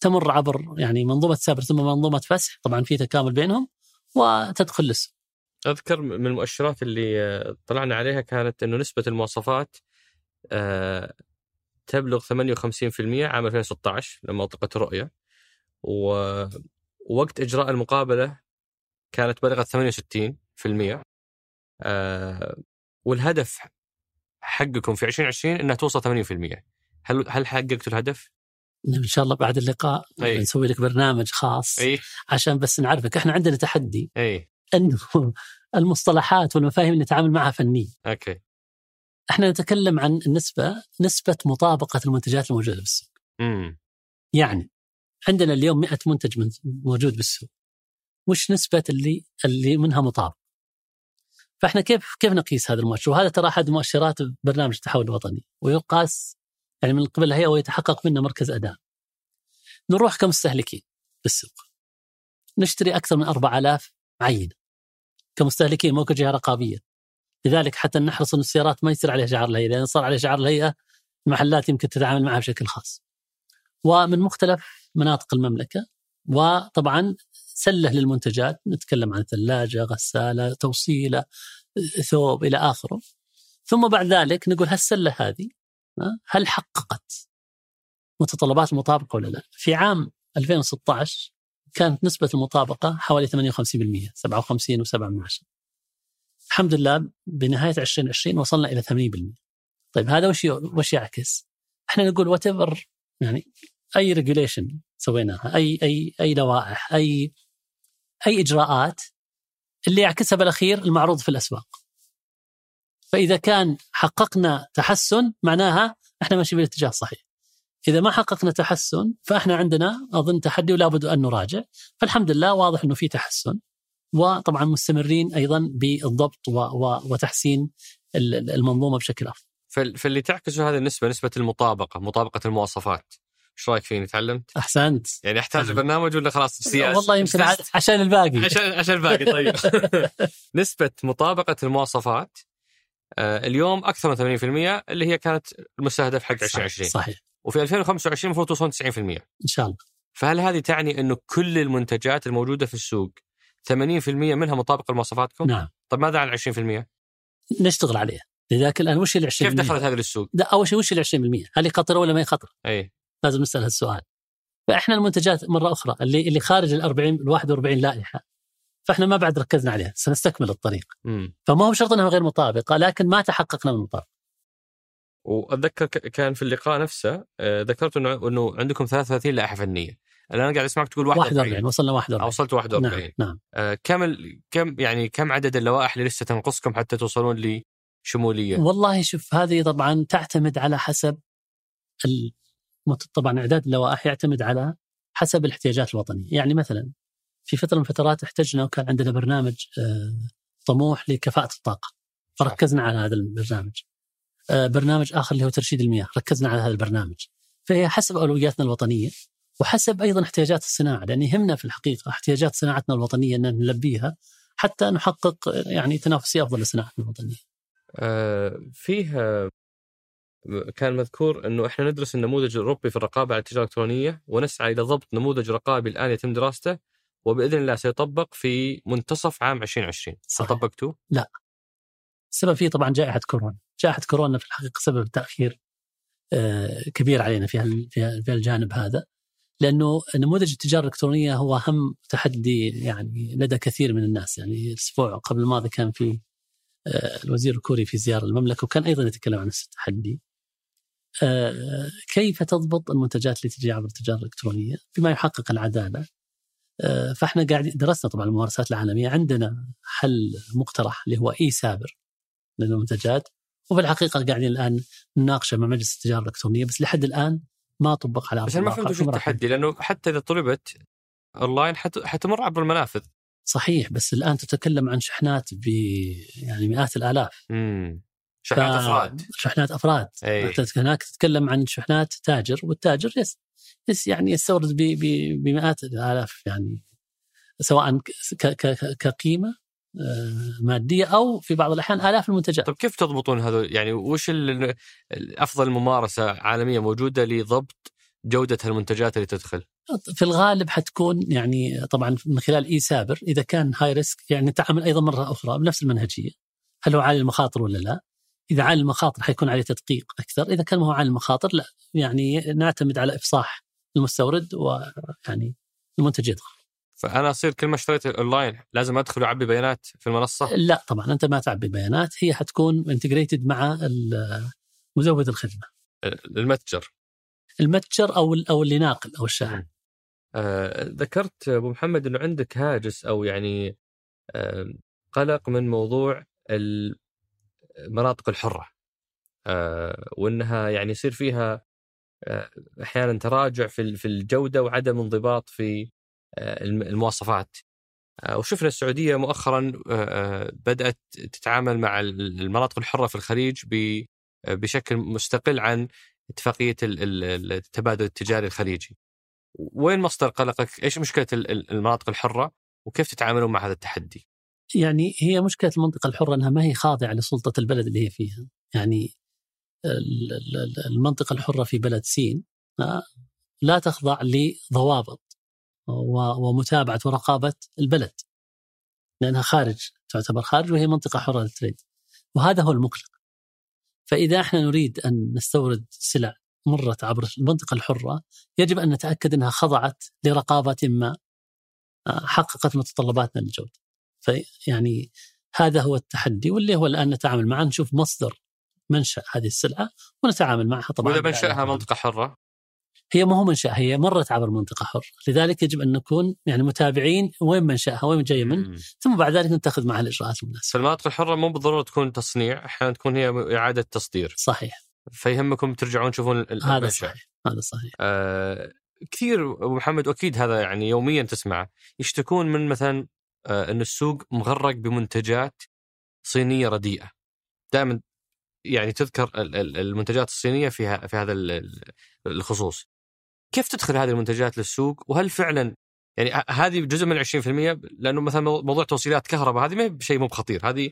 تمر عبر يعني منظومة سابر ثم منظومة فسح. طبعا في تكامل بينهم وتدخل للسوق. أذكر من المؤشرات اللي طلعنا عليها كانت إنه نسبة المواصفات آه، تبلغ 58% عام 2016 لما أطلقت الرؤيه ووقت إجراء المقابلة كانت بلغت 68% آه، والهدف حقكم في 2020 إنها توصل 80% هل هل حققتوا الهدف؟ إن شاء الله بعد اللقاء أي. نسوي لك برنامج خاص اي عشان بس نعرفك. إحنا عندنا تحدي اي إنه المصطلحات والمفاهيم اللي نتعامل معها فنية. أوكي. إحنا نتكلم عن النسبة نسبة مطابقة المنتجات الموجودة في السوق امم يعني عندنا اليوم 100 منتج من- موجود بالسوق. وش نسبة اللي اللي منها مطابق. فاحنا كيف كيف نقيس هذا المؤشر؟ وهذا ترى أحد مؤشرات برنامج التحول الوطني ويقاس يعني من قبل الهيئة ويتحقق منه مركز أداء. نروح كمستهلكين بالسوق نشتري أكثر من 4000 عينة. كمستهلكين مو كجهة رقابية. لذلك حتى نحرص أن السيارات ما يصير عليها شعار الهيئة لأن صار عليه شعار الهيئة المحلات يمكن تتعامل معها بشكل خاص. ومن مختلف مناطق المملكة وطبعا سله للمنتجات نتكلم عن ثلاجة غسالة توصيلة ثوب إلى آخره. ثم بعد ذلك نقول هالسلة هذه هل حققت متطلبات المطابقة ولا لا؟ في عام 2016 كانت نسبة المطابقة حوالي 58% 57 و7 من عشرة الحمد لله بنهاية 2020 وصلنا إلى 80% طيب هذا وش وش يعكس؟ إحنا نقول what يعني أي regulation سويناها أي أي أي لوائح أي أي إجراءات اللي يعكسها بالأخير المعروض في الأسواق. فإذا كان حققنا تحسن معناها إحنا ماشيين بالاتجاه الصحيح. إذا ما حققنا تحسن فإحنا عندنا أظن تحدي ولا بد أن نراجع. فالحمد لله واضح إنه في تحسن وطبعا مستمرين أيضا بالضبط وتحسين ال- ال- المنظومة بشكل أفضل. فال- فاللي تعكسه هذه النسبة نسبة المطابقة مطابقة المواصفات إيش رأيك فيني تعلمت؟ أحسنت. يعني أحتاج أهلاً. برنامج ولا خلاص سياسه والله يمكن عشان الباقي. عشان عشان الباقي طيب نسبة مطابقة المواصفات آه، اليوم أكثر من 80% اللي هي كانت المستهدف حق 2020 صحيح وفي 2025 المفروض توصل 90% إن شاء الله. فهل هذه تعني أنه كل المنتجات الموجودة في السوق 80% منها مطابقة لمواصفاتكم؟ نعم طيب ماذا عن 20%؟ نشتغل عليها لذلك الآن وش ال 20%؟ كيف دخلت هذه للسوق؟ ده أول شيء وش ال 20%؟ هل هي خطرة ولا ما هي خطرة؟ أي لازم نسأل هالسؤال. فإحنا المنتجات مرة أخرى اللي اللي خارج ال 40 ال 41 لائحة فإحنا ما بعد ركزنا عليها سنستكمل الطريق. امم فما هو شرط إنها غير مطابقة لكن ما تحققنا من المطابقه وأتذكر ك- كان في اللقاء نفسه آه، ذكرت أنه أنه عندكم 33 لائحة فنية. الآن أنا قاعد أسمعك تقول 41 41 وصلنا أو 41 وصلت 41 نعم نعم. آه، كم ال... كم يعني كم عدد اللوائح اللي لسه تنقصكم حتى توصلون لشمولية؟ والله شوف هذه طبعا تعتمد على حسب المت... طبعا إعداد اللوائح يعتمد على حسب الاحتياجات الوطنية، يعني مثلا في فترة من الفترات احتجنا وكان عندنا برنامج آه، طموح لكفاءة الطاقة. فركزنا على هذا البرنامج. آه، برنامج آخر اللي هو ترشيد المياه. ركزنا على هذا البرنامج. فهي حسب أولوياتنا الوطنية وحسب أيضا احتياجات الصناعة. لأن يهمنا في الحقيقة احتياجات صناعتنا الوطنية إن نلبيها حتى نحقق يعني تنافسية أفضل لصناعتنا الوطنية. آه فيه كان مذكور إنه إحنا ندرس النموذج الأوروبي في الرقابة على التجارة الإلكترونية ونسعى إلى ضبط نموذج رقابي الآن يتم دراسته وبإذن الله سيطبق في منتصف عام 2020 صحيح. طبقتوه؟ السبب فيه طبعا جائحة كورونا، جائحة كورونا في الحقيقة سبب تأخير آه، كبير علينا في في الجانب هذا لأنه نموذج التجارة الإلكترونية هو أهم تحدي يعني لدى كثير من الناس يعني الأسبوع قبل الماضي كان في آه، الوزير الكوري في زيارة المملكة وكان أيضا يتكلم عن نفس التحدي. آه، كيف تضبط المنتجات اللي تجي عبر التجارة الإلكترونية؟ بما يحقق العدالة. آه، فإحنا قاعدين درسنا طبعا الممارسات العالمية. عندنا حل مقترح اللي هو اي سابر للمنتجات. وفي الحقيقة قاعدين الآن نناقشه مع مجلس التجارة الإلكترونية. بس لحد الآن ما طبق على بس أنا ما فهمت وش. التحدي؟ لأنه حتى إذا طلبت أونلاين حت... حتمر عبر المنافذ. صحيح بس الآن تتكلم عن شحنات ب يعني مئات الآلاف. امم شحنات أفراد شحنات أفراد أي. هناك تتكلم عن شحنات تاجر والتاجر يس, يس يعني يستورد ب- ب- بمئات الآلاف يعني سواء ك- ك- كقيمة آه، مادية أو في بعض الأحيان آلاف المنتجات طيب كيف تضبطون هذا يعني وش افضل ممارسه عالمية موجودة لضبط جودة المنتجات اللي تدخل؟ في الغالب حتكون يعني طبعا من خلال اي سابر إذا كان high risk يعني نتعامل أيضا مرة أخرى بنفس المنهجية هل هو عالي المخاطر ولا لا؟ إذا عالي المخاطر حيكون عليه تدقيق أكثر، إذا كان ما هو عالي المخاطر لا يعني نعتمد على إفصاح المستورد ويعني المنتج يدخل. فأنا أصير كل ما اشتريت اونلاين لازم أدخل وأعبي بيانات في المنصة لا طبعا أنت ما تعبي بيانات هي حتكون integrated مع مزود الخدمة، المتجر. المتجر أو أو اللي ناقل أو الشاحن. آه، ذكرت أبو محمد إنه عندك هاجس أو يعني آه، قلق من موضوع المناطق الحرة آه، وإنها يعني يصير فيها آه، أحيانا تراجع في في الجودة وعدم انضباط في آه، الم- المواصفات وشفنا السعودية مؤخرا بدأت تتعامل مع ال- المناطق الحرة في الخليج بشكل مستقل عن اتفاقية ال- ال- التبادل التجاري الخليجي. وين مصدر قلقك؟ إيش مشكلة ال- ال- المناطق الحرة؟ وكيف تتعاملون مع هذا التحدي؟ يعني هي مشكلة المنطقة الحرة أنها ما هي خاضعة لسلطة البلد اللي هي فيها، يعني ال- ال- ال- المنطقة الحرة في بلد سين آه، لا تخضع لضوابط ومتابعة ورقابة البلد لأنها خارج تعتبر خارج وهي منطقة حرة للتريد. وهذا هو المقلق. فإذا إحنا نريد أن نستورد سلع مرت عبر المنطقة الحرة يجب أن نتأكد أنها خضعت لرقابة ما آه، حققت متطلباتنا للجودة. فيعني هذا هو التحدي واللي هو الآن نتعامل معه نشوف مصدر منشأ هذه السلعة ونتعامل معها. طبعا وإذا منشأها منطقة حرة؟ هي ما هو منشأ هي مرت عبر منطقة حرة. لذلك يجب أن نكون يعني متابعين وين منشأها وين جاية من. ثم بعد ذلك نتخذ معها الإجراءات المناسبة. فالمناطق الحرة مو بالضرورة تكون تصنيع، أحيانا تكون هي إعادة تصدير، صحيح. فيهمكم ترجعون تشوفون ال- هذا المنشأ. صحيح هذا صحيح. آه كثير أبو محمد واكيد هذا يعني يوميا تسمعه يشتكون من مثلا إن السوق مغرق بمنتجات صينية رديئة. دائما يعني تذكر ال- ال- المنتجات الصينية في ه- في هذا ال- ال- الخصوص. كيف تدخل هذه المنتجات للسوق؟ وهل فعلا يعني هذه جزء من 20% لأنه مثلا مو- موضوع توصيلات كهرباء هذه ما هي بشيء مو بخطير. هذه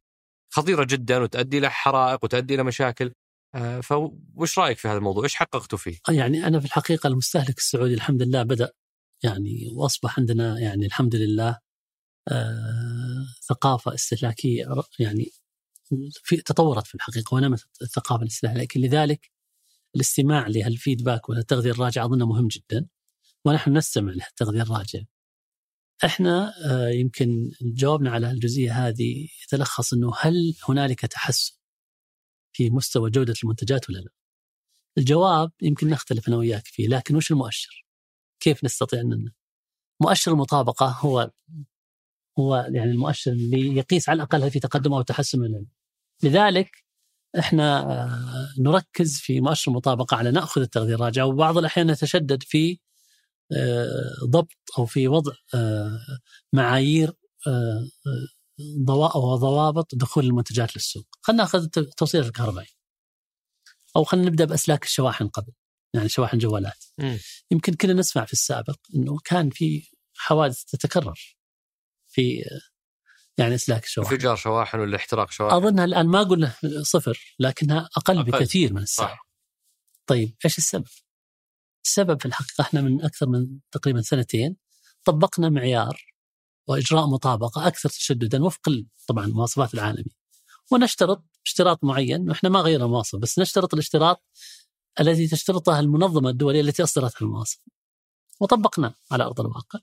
خطيرة جدا وتؤدي إلى حرائق وتؤدي إلى مشاكل. آه فوش رأيك في هذا الموضوع؟ إيش حققتوا فيه؟ يعني أنا في الحقيقة المستهلك السعودي الحمد لله بدأ يعني وأصبح عندنا يعني الحمد لله آه ثقافة استهلاكية ر- يعني في تطورت في الحقيقة ونمت الثقافة الاستهلاكية لذلك الاستماع لهالفيدباك والتغذية الراجعة أظنه مهم جدا ونحن نستمع للتغذية الراجعة إحنا آه، يمكن جوابنا على الجزئية هذه يتلخص إنه هل هنالك تحسن في مستوى جودة المنتجات ولا لا؟ الجواب يمكن نختلف أنا وياك فيه لكن وش المؤشر؟ كيف نستطيع أن مؤشر المطابقة هو هو يعني المؤشر اللي يقيس على الأقل هل في تقدم أو تحسن ولا لا. لذلك إحنا آه، نركز في مؤشر المطابقة على نأخذ التغذية الراجعة وبعض الأحيان نتشدد في آه، ضبط أو في وضع آه، معايير ضوا- وضوابط دخول المنتجات للسوق. خلينا نأخذ التوصيل الكهربائي. أو خلينا نبدأ بأسلاك الشواحن قبل يعني شواحن جوالات. يمكن كنا نسمع في السابق إنه كان في حوادث تتكرر في يعني إسلاك الشواحن. انفجار شواحن ولا احتراق شواحن أظنها الآن ما قلنا صفر لكنها أقل, أقل. بكثير من الساعة. صح طيب إيش السبب؟ السبب في الحقيقة إحنا من أكثر من تقريبا سنتين طبقنا معيار وإجراء مطابقة أكثر تشددا وفق طبعا المواصفات العالمية. ونشترط اشتراط معين وإحنا ما غيرنا المواصف بس نشترط الاشتراط الذي تشترطها المنظمة الدولية التي أصدرتها المواصف. وطبقناه على أرض الواقع.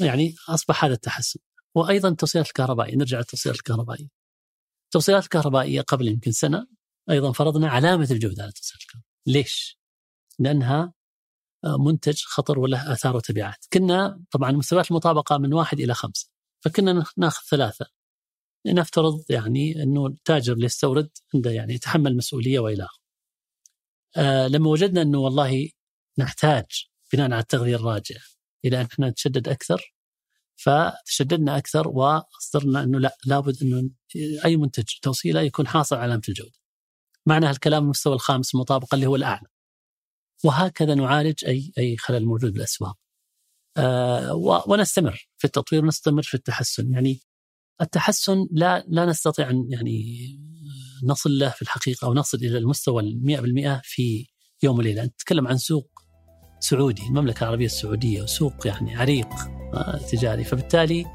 ويعني أصبح هذا التحسن. وأيضا التوصيلات الكهربائية نرجع للتوصيلات الكهربائية. التوصيلات الكهربائية قبل يمكن سنة أيضا فرضنا علامة الجودة على التوصيلات الكهربائية. ليش؟ لأنها منتج خطر وله آثار وتبعات. كنا طبعا مستويات المطابقة من واحد إلى خمسة. فكنا نأخذ ثلاثة. نفترض يعني أنه التاجر اللي يستورد عنده يعني يتحمل مسؤولية وإلى آخره. آه لما وجدنا أنه والله نحتاج بناء على التغذية الراجعة إلى أن إحنا نتشدد أكثر فتشددنا أكثر واصدرنا إنه لا لابد إنه أي منتج توصيله يكون حاصل على علامه الجوده. معنى هالكلام المستوى الخامس المطابقه اللي هو الأعلى. وهكذا نعالج أي أي خلل موجود بالأسواق. آه ونستمر في التطوير ونستمر في التحسن يعني التحسن لا لا نستطيع أن يعني نصل له في الحقيقة أو نصل إلى المستوى ال 100% في يوم وليلة، نتكلم عن سوق سعودي، المملكة العربية السعودية وسوق يعني عريق آه، تجاري، فبالتالي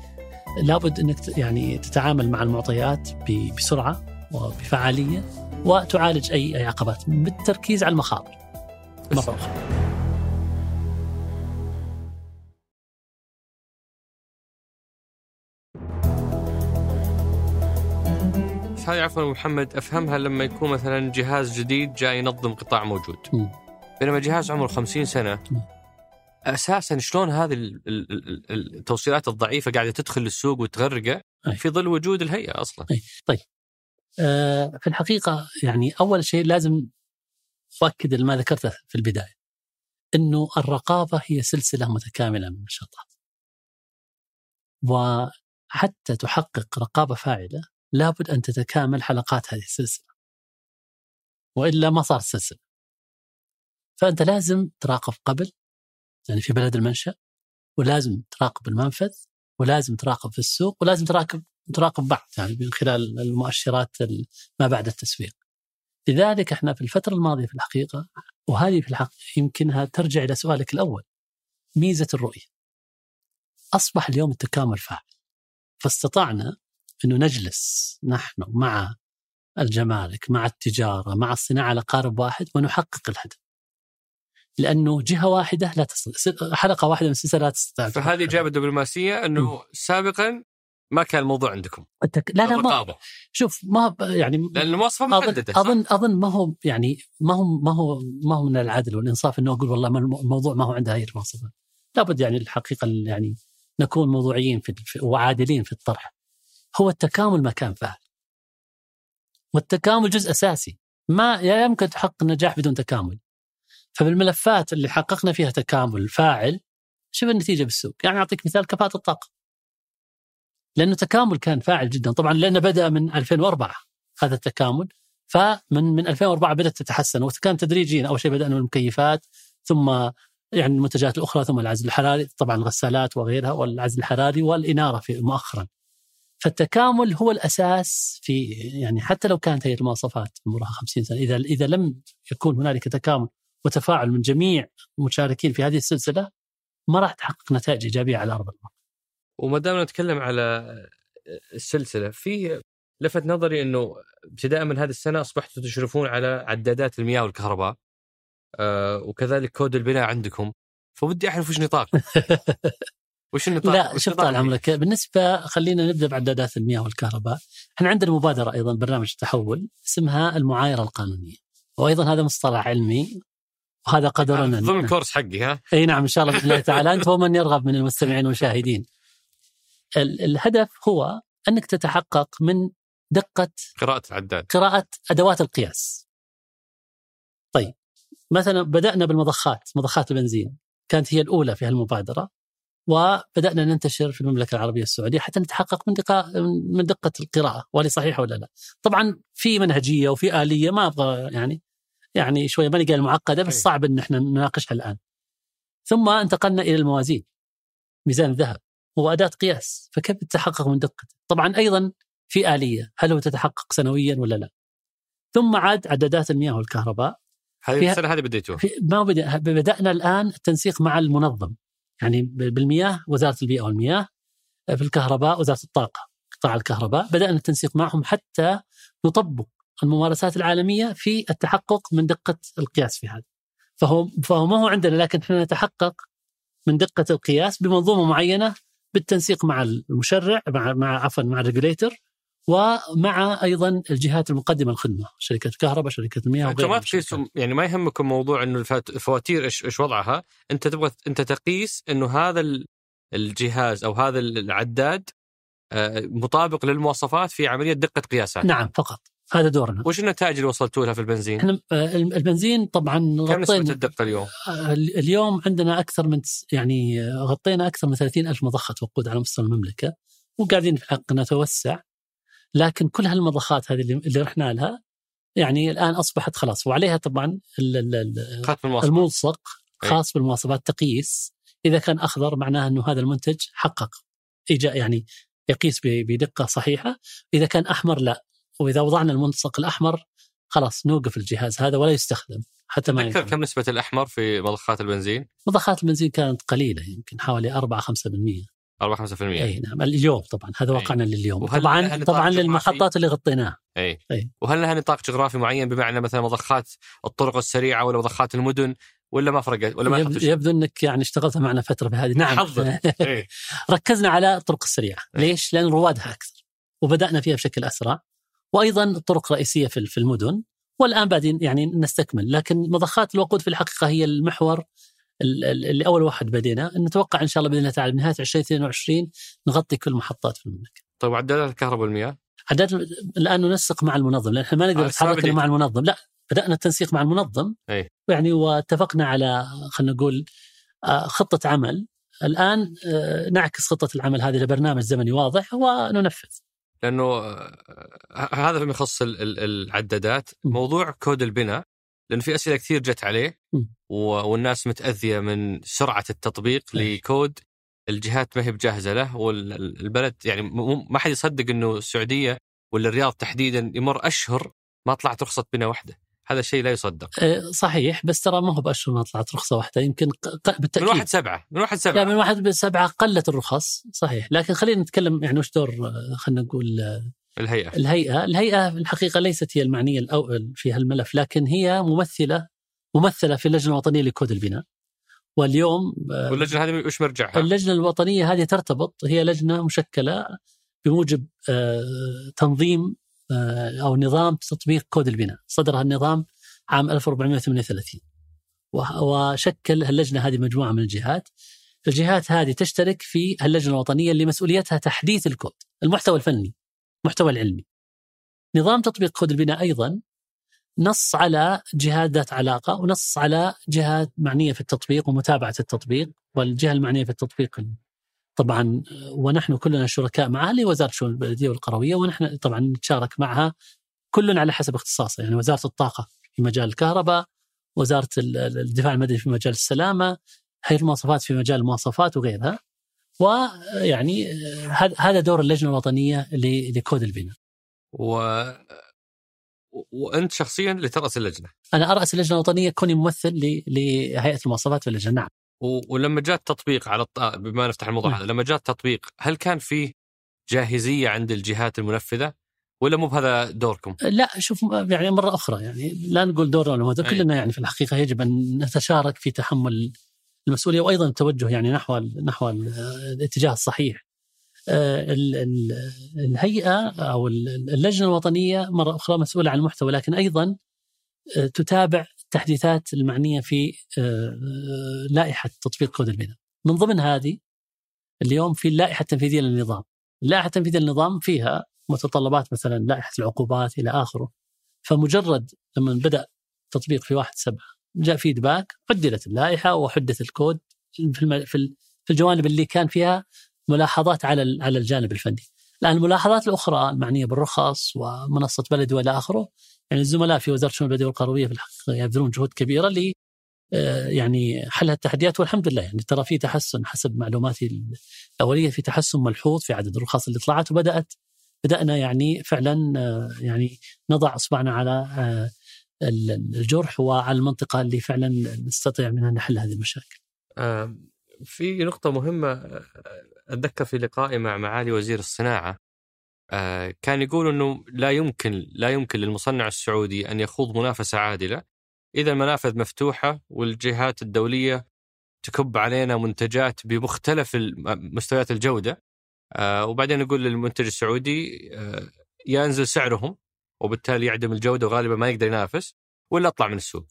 لابد إنك ت- يعني تتعامل مع المعطيات ب- بسرعة وبفعالية وتعالج اي أي عقبات بالتركيز على المخاطر. مره أخرى. بس هذه عفوا محمد أفهمها لما يكون مثلا جهاز جديد جاي ينظم قطاع موجود مم. بينما جهاز عمره 50 سنة مم. أساسا شلون هذه ال- ال- ال- التوصيلات الضعيفة قاعدة تدخل للسوق وتغرقه أي. في ظل وجود الهيئة أصلا. آه، في الحقيقة يعني أول شيء لازم أؤكد ما ذكرته في البداية أنه الرقابة هي سلسلة متكاملة من النشاطات وحتى تحقق رقابة فاعلة لابد أن تتكامل حلقات هذه السلسلة. وإلا ما صار سلسلة. فأنت لازم تراقب قبل يعني في بلد المنشأ ولازم تراقب المنفذ ولازم تراقب في السوق ولازم تراقب تراقب بعد يعني من خلال المؤشرات ال- ما بعد التسويق. لذلك إحنا في الفترة الماضية في الحقيقة وهذه في الحق يمكنها ترجع إلى سؤالك الأول ميزة الرؤية. أصبح اليوم التكامل فاعل. فاستطعنا أنه نجلس نحن مع الجمارك مع التجارة مع الصناعة على قارب واحد ونحقق الهدف. لأنه جهة واحدة لا تستطيع حلقة واحدة من السلسلة لا تستطيع فهذه إجابة دبلوماسية إنه سابقا ما كان الموضوع عندكم التك... لا لا ما شوف ما يعني لأن المواصفه محدده صح؟ اظن أظن ما هو يعني ما هو ما هو ما هو من العدل والإنصاف إنه أقول والله ما الم- الموضوع ما هو عنده هذه المواصفات. لابد يعني الحقيقة ال- يعني نكون موضوعيين في في- وعادلين في الطرح. هو التكامل مكان فاعل. والتكامل جزء أساسي. ما لا يمكن تحقق النجاح بدون تكامل. فبالملفات اللي حققنا فيها تكامل فاعل شوف النتيجة بالسوق، يعني أعطيك مثال كفاءة الطاقة. لأنه تكامل كان فاعل جدا، طبعا لأنه بدأ من 2004 هذا التكامل فمن من 2004 بدأت تتحسن وكان تدريجيا أول شيء بدأنا بالمكيفات ثم يعني المنتجات الأخرى ثم العزل الحراري طبعا الغسالات وغيرها والعزل الحراري والإنارة في مؤخرا. فالتكامل هو الأساس في يعني حتى لو كانت هي المواصفات عمرها 50 سنة إذا إذا لم يكون هنالك تكامل وتفاعل من جميع المشاركين في هذه السلسلة ما راح تحقق نتائج إيجابية على أرض الواقع. وما دام نتكلم على السلسلة في لفت نظري إنه ابتداء من هذه السنة أصبحتوا تشرفون على عدادات المياه والكهرباء آه وكذلك كود البناء عندكم. فودي أعرف وش نطاق. وش النطاق؟ لا شوف طال عمرك بالنسبة خلينا نبدأ بعدادات المياه والكهرباء. إحنا عندنا مبادرة أيضا برنامج تحول اسمها المعايرة القانونية. وأيضا هذا مصطلح علمي وهذا قدرنا ضمن الكورس حقي ها؟ إي نعم إن شاء الله بإذن الله تعالى. أنت ومن يرغب من المستمعين والمشاهدين. ال- الهدف هو أنك تتحقق من دقة قراءة العداد. قراءة أدوات القياس. طيب مثلا بدأنا بالمضخات مضخات البنزين. كانت هي الأولى في هالمبادرة وبدأنا ننتشر في المملكة العربية السعودية حتى نتحقق من دقه من دقة القراءة وهل صحيحه ولا لا. طبعا في منهجية وفي آلية ما أبغى يعني يعني شوية ماني قال معقده بس أي. صعب إن إحنا نناقشها الآن. ثم انتقلنا إلى الموازين. ميزان الذهب. هو أداة قياس. فكيف تتحقق من دقته؟ طبعا أيضا في آلية. هل هو تتحقق سنويا ولا لا؟ ثم عاد عدادات المياه والكهرباء. هذه السنة هذه بديتوها ما بدأ؟ بدأنا الآن التنسيق مع المنظم. يعني بالمياه وزارة البيئة والمياه. في الكهرباء وزارة الطاقة قطاع الكهرباء. بدأنا التنسيق معهم حتى نطبق الممارسات العالمية في التحقق من دقة القياس في هذا. فهو فهو ما هو عندنا لكن إحنا نتحقق من دقة القياس بمنظومة معينة بالتنسيق مع المشرع مع مع عفوا مع الريجوليتر ومع أيضا الجهات المقدمة الخدمة شركة الكهرباء شركة المياه أنتم ما تقيسوا يعني ما يهمكم موضوع إنه الفواتير إيش إيش وضعها؟ أنت تبغى أنت تقيس إنه هذا ال- الجهاز أو هذا العداد آه، مطابق للمواصفات في عملية دقة قياسات. نعم فقط. هذا دورنا. وش النتائج اللي وصلتوا لها في البنزين؟ إحنا آه، البنزين طبعا كم نسبة غطينا الدقه اليوم؟ آه، اليوم عندنا أكثر من يعني آه، غطينا أكثر من 30 ألف مضخة وقود على مستوى المملكة وقاعدين في الحق نتوسع لكن كل هالمضخات هذه اللي, رحنا لها يعني الآن أصبحت خلاص. وعليها طبعا الملصق أي. خاص بالمواصفات. تقيس. إذا كان أخضر معناه إنه هذا المنتج حقق. إيجا يعني يقيس بدقة صحيحة. إذا كان أحمر لا. وإذا وضعنا الملصق الأحمر خلاص نوقف الجهاز هذا ولا يستخدم حتى ما تذكر ينفع. كم نسبة الأحمر في مضخات البنزين؟ مضخات البنزين كانت قليلة يمكن حوالي 4 5% 4 5% أي نعم اليوم طبعا هذا أي. واقعنا لليوم طبعا طبعا؟ للمحطات اللي غطيناها أي أي. وهل لها نطاق جغرافي معين بمعنى مثلا مضخات الطرق السريعة ولا مضخات المدن ولا ما فرقت ولا ما يبدو؟ يبدو إنك يعني اشتغلت معنا فترة بهذه نعم. إيه. ركزنا على الطرق السريعة. ليش؟ لأن روادها أكثر وبدأنا فيها بشكل أسرع وأيضا الطرق الرئيسيه في في المدن والآن بعدين يعني نستكمل لكن مضخات الوقود في الحقيقة هي المحور ال- ال- اللي أول واحد بدينا نتوقع إن شاء الله بإذن الله تعالى بنهاية 2022 نغطي كل المحطات في المملكة. طيب عدادات الكهرباء والمياه عدد الآن ننسق مع المنظم لأن إحنا ما نقدر آه، نتحرك مع. المنظم لا بدأنا التنسيق مع المنظم أي. يعني واتفقنا على خلينا نقول آه، خطة عمل الآن آه، نعكس خطة العمل هذه لبرنامج زمني واضح وننفذ لأنه آه، هذا فيما يخص ال- ال- العدادات. موضوع كود البناء لأنه في أسئلة كثير جت عليه والناس متأذية من سرعة التطبيق. لكود الجهات ما هي بجاهزة له والبلد يعني ما حد يصدق إنه السعودية ولا الرياض تحديدا يمر أشهر ما طلعت رخصة بناء واحدة هذا الشيء لا يصدق. آه، صحيح بس ترى ما هو باشهر ما طلعت رخصة واحدة. يمكن ق- من بالتأكيد. واحد سبعة من واحد لا سبعة من واحد بسبعة قلت الرخص صحيح. لكن خلينا نتكلم يعني وش دور آه، خلينا نقول آه، الهيئة. الهيئة، الهيئة في الحقيقة ليست هي المعنية الأول في هالملف لكن هي ممثلة ممثلة في اللجنة الوطنية لكود البناء. واليوم آه، واللجنة هذه وش مرجعها؟ اللجنة الوطنية هذه ترتبط هي لجنة مشكلة بموجب تنظيم أو نظام تطبيق كود البناء، صدر النظام عام 1438 و- وشكل اللجنه هذه مجموعة من الجهات. الجهات هذه تشترك في اللجنه الوطنية اللي مسؤوليتها تحديث الكود، المحتوى الفني، المحتوى العلمي. نظام تطبيق كود البناء أيضا نص على جهات ذات علاقة ونص على جهات معنية في التطبيق ومتابعة التطبيق والجهة المعنية في التطبيق طبعا ونحن كلنا شركاء معها اللي هي وزارة الشؤون البلدية والقروية ونحن طبعا نتشارك معها كل على حسب اختصاصه. يعني وزارة الطاقة في مجال الكهرباء وزارة ال- ال- الدفاع المدني في مجال السلامة هيئة المواصفات في مجال المواصفات وغيرها. ويعني آه، هذا دور اللجنة الوطنية لكود البناء. و... وأنت شخصيا اللي تراس اللجنة؟ أنا أرأس اللجنة الوطنية كوني ممثل لهيئة المواصفات في اللجنة. نعم. و... ولما جاء التطبيق على الط... بما نفتح الموضوع. هذا لما جاء التطبيق هل كان فيه جاهزية عند الجهات المنفذة ولا مو بهذا دوركم؟ لا شوف يعني مرة أخرى يعني لا نقول دورنا ولا أي. كلنا يعني في الحقيقة يجب أن نتشارك في تحمل المسؤولية وأيضا التوجه يعني نحو نحو ال- الاتجاه الصحيح. آه، ال- ال- الهيئة أو ال- اللجنة الوطنية مرة أخرى مسؤولة عن المحتوى لكن أيضا آه، تتابع التحديثات المعنية في آه، لائحة تطبيق كود البناء. من ضمن هذه اليوم في اللائحه التنفيذيه للنظام. اللائحة التنفيذية للنظام فيها متطلبات مثلا لائحة العقوبات إلى آخره. فمجرد لما بدأ تطبيق في واحد سبعة جاء فيدباك عدلت اللائحة وحدث الكود في في ال- في الجوانب اللي كان فيها ملاحظات على على الجانب الفني. الآن الملاحظات الأخرى المعنية بالرخص ومنصة بلدي وإلى آخره يعني الزملاء في وزارة الشؤون البلدية والقروية في الحقيقة يبذلون جهود كبيرة ل آه، يعني حل التحديات والحمد لله يعني ترى في تحسن حسب معلوماتي الأولية في تحسن ملحوظ في عدد الرخص اللي طلعت وبدأت بدأنا يعني فعلا آه، يعني نضع أصبعنا على آه، ال- الجرح وعلى المنطقة اللي فعلا نستطيع منها نحل هذه المشاكل. في نقطة مهمة أتذكر في لقائي مع معالي وزير الصناعة آه، كان يقول أنه لا يمكن لا يمكن للمصنع السعودي أن يخوض منافسة عادلة. إذا المنافذ مفتوحة والجهات الدولية تكب علينا منتجات بمختلف مستويات الجودة. آه، وبعدين نقول للمنتج السعودي آه، ينزل سعرهم وبالتالي يعدم الجودة وغالبا ما يقدر ينافس ولا أطلع من السوق.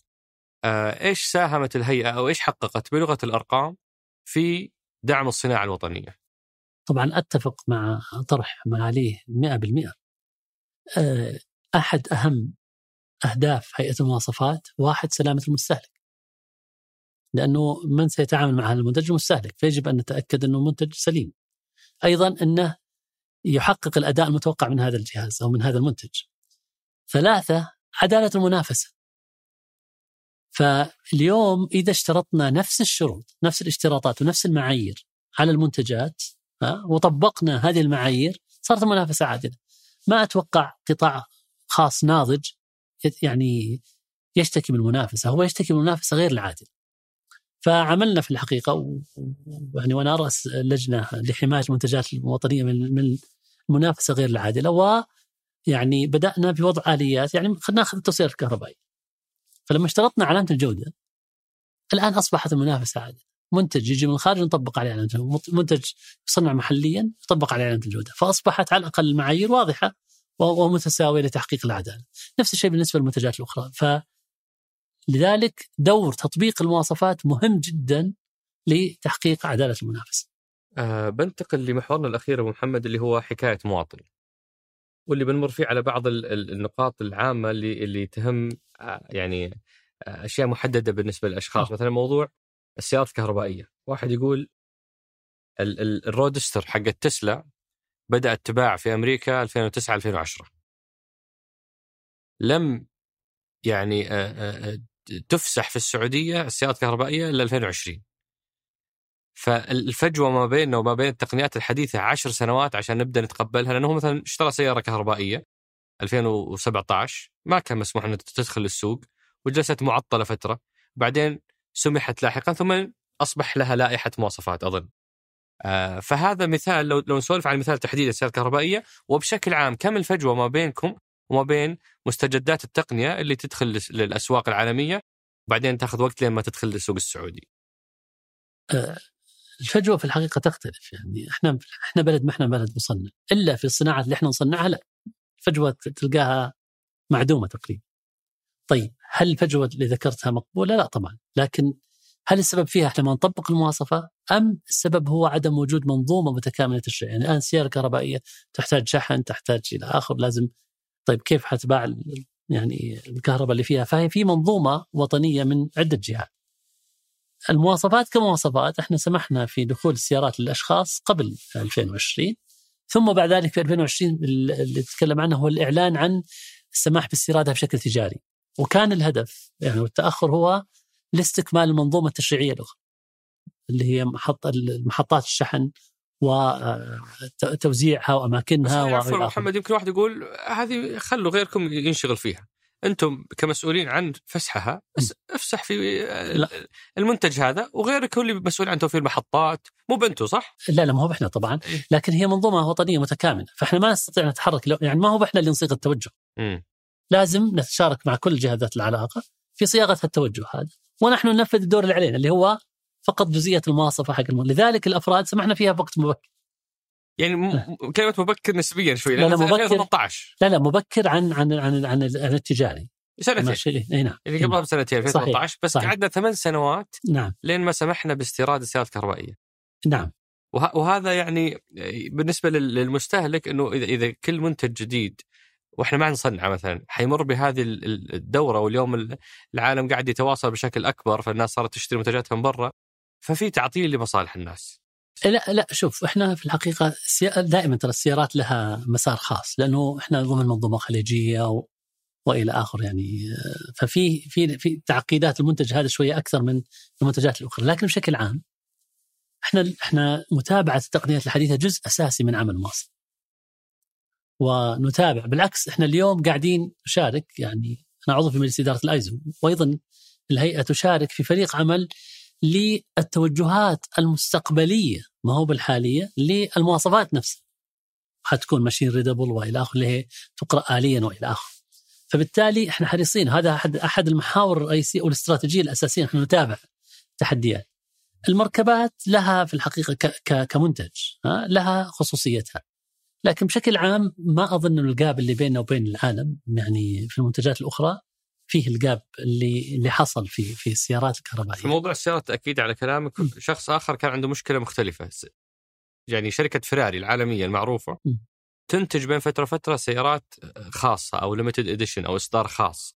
إيش ساهمت الهيئة أو إيش حققت بلغة الأرقام في دعم الصناعة الوطنية؟ طبعا أتفق مع طرح معاليه 100% آه، أحد أهم أهداف هيئة المواصفات واحد سلامة المستهلك. لأنه من سيتعامل مع هذا المنتج المستهلك فيجب أن نتأكد أنه منتج سليم. أيضا أنه يحقق الأداء المتوقع من هذا الجهاز أو من هذا المنتج. ثلاثة عدالة المنافسة. فاليوم إذا اشترطنا نفس الشروط، نفس الاشتراطات ونفس المعايير على المنتجات وطبقنا هذه المعايير صارت المنافسة عادلة. ما أتوقع قطاع خاص ناضج يعني يشتكي من المنافسه، هو يشتكي من المنافسه غير العادله. فعملنا في الحقيقة و- و- يعني وأنا راس لجنة لحماية المنتجات الوطنية من من المنافسه غير العادلة ويعني بدأنا بوضع آليات يعني ناخذ التوصيل الكهربائي. فلما اشترطنا علامة الجودة الآن أصبحت المنافسة عادلة. منتج يجي من الخارج نطبق عليه علامه الجودة. منتج يصنع محليا يطبق عليه علامه الجوده، فأصبحت على الأقل المعايير واضحة ومتساوية لتحقيق العداله. نفس الشيء بالنسبة للمنتجات الأخرى، ف لذلك دور تطبيق المواصفات مهم جدا لتحقيق عدالة المنافسة. آه بنتقل لمحورنا الأخير أبو محمد اللي هو حكاية مواطن. واللي بنمر فيه على بعض ال- ال- النقاط العامة اللي اللي تهم آه يعني آه أشياء محددة بالنسبة للأشخاص، آه. مثلا موضوع السيارات الكهربائية، واحد يقول ال- ال- الرودستر حق تسلا بدات تباع في أمريكا 2009 2010 لم يعني آه، آه، آه، تفسح في السعودية السيارات الكهربائية إلا 2020 فالفجوة ما بيننا وما بين التقنيات الحديثة عشر سنوات عشان نبدأ نتقبلها لأنه هو مثلا اشترى سيارة كهربائية 2017 ما كان مسموح إنها تدخل السوق وجلست معطلة فترة. بعدين سمحت لاحقا ثم أصبح لها لائحة مواصفات أظن آه، فهذا مثال لو لو نسولف عن مثال تحديد السيارات الكهربائية وبشكل عام كم الفجوة ما بينكم وما بين مستجدات التقنية اللي تدخل للأسواق العالمية وبعدين تأخذ وقت لين ما تدخل للسوق السعودي. الفجوة في الحقيقة تختلف يعني إحنا إحنا بلد ما إحنا بلد مصنع إلا في الصناعه اللي إحنا نصنعها لا الفجوة تلقاها معدومة تقريبا. طيب هل الفجوة اللي ذكرتها مقبولة؟ لا طبعا، لكن هل السبب فيها إحنا ما نطبق المواصفة أم السبب هو عدم وجود منظومة متكاملة الشيء؟ يعني الآن السيارة الكهربائية تحتاج شحن، تحتاج إلى آخر لازم طيب كيف حتباع يعني الكهرباء اللي فيها؟ فهي في منظومة وطنية من عدة جهات. المواصفات كمواصفات إحنا سمحنا في دخول السيارات للأشخاص قبل 2020 ثم بعد ذلك في 2020 اللي تكلم عنه هو الإعلان عن السماح باستيرادها بشكل تجاري وكان الهدف يعني والتاخر هو لاستكمال المنظومة التشريعية الاخرى اللي هي محط محطات الشحن وتوزيعها بس واماكنها عفوا. محمد يمكن واحد يقول هذه خلوا غيركم ينشغل فيها. أنتم كمسؤولين عن فسحها بس افسح في لا. المنتج هذا وغيرك هو اللي مسؤول عن توفير المحطات مو بنتو صح؟ لا لا ما هو إحنا طبعا إيه. لكن هي منظومة وطنية متكاملة فإحنا ما نستطيع نتحرك لو- يعني ما هو إحنا اللي نصيغ التوجه لازم نتشارك مع كل جهات ذات العلاقة في صياغة التوجه هذا. ونحن ننفذ الدور اللي علينا اللي هو فقط جزئية المواصفة حق الم... لذلك الأفراد سمحنا فيها بوقت مبكر. يعني م... كلمة مبكر نسبيا شوي لا، لا، مبكر. 2018 لا لا مبكر عن عن عن عن, عن التجاري. سنتين. إي نعم. اللي قبلها بسنتين 2018 بس صحيح. قعدنا ثمان سنوات نعم. لين ما سمحنا باستيراد السيارات الكهربائية. نعم. وه... وهذا يعني بالنسبة لل- للمستهلك إنه اذا إذا كل منتج جديد وإحنا ما نصنعه مثلا. حيمر بهذه ال- ال- الدورة واليوم ال- العالم قاعد يتواصل بشكل أكبر فالناس صارت تشتري منتجاتها من برا. ففي تعطيل لمصالح الناس. لا لا شوف إحنا في الحقيقة دائما ترى السيارات لها مسار خاص لأنه إحنا ضمن منظومة خليجية و... وإلى اخره يعني ففي في في تعقيدات المنتج هذا شوية أكثر من المنتجات الأخرى. لكن بشكل عام إحنا إحنا متابعة التقنيات الحديثة جزء أساسي من عمل مواصل ونتابع. بالعكس إحنا اليوم قاعدين نشارك يعني أنا عضو في مجلس إدارة الأيزو وأيضا الهيئة تشارك في فريق عمل للتوجهات المستقبلية ما هو بالحالية للمواصفات نفسها. حتكون ماشين ريدبل وإلى آخره اللي هي تقرأ اليا وإلى آخره. فبالتالي إحنا حريصين هذا أحد أحد المحاور الرئيسية والاستراتيجيه الأساسية نحن نتابع تحديات المركبات لها في الحقيقة كمنتج ها، لها خصوصيتها. لكن بشكل عام ما أظن الجاب اللي بيننا وبين العالم يعني في المنتجات الأخرى فيه الجاب اللي اللي حصل في في السيارات في الكهربائيه موضوع السيارات تأكيد على كلامك م. شخص آخر كان عنده مشكلة مختلفة يعني شركة فراري العالمية المعروفة م. تنتج بين فترة وفترة سيارات خاصة أو limited edition أو إصدار خاص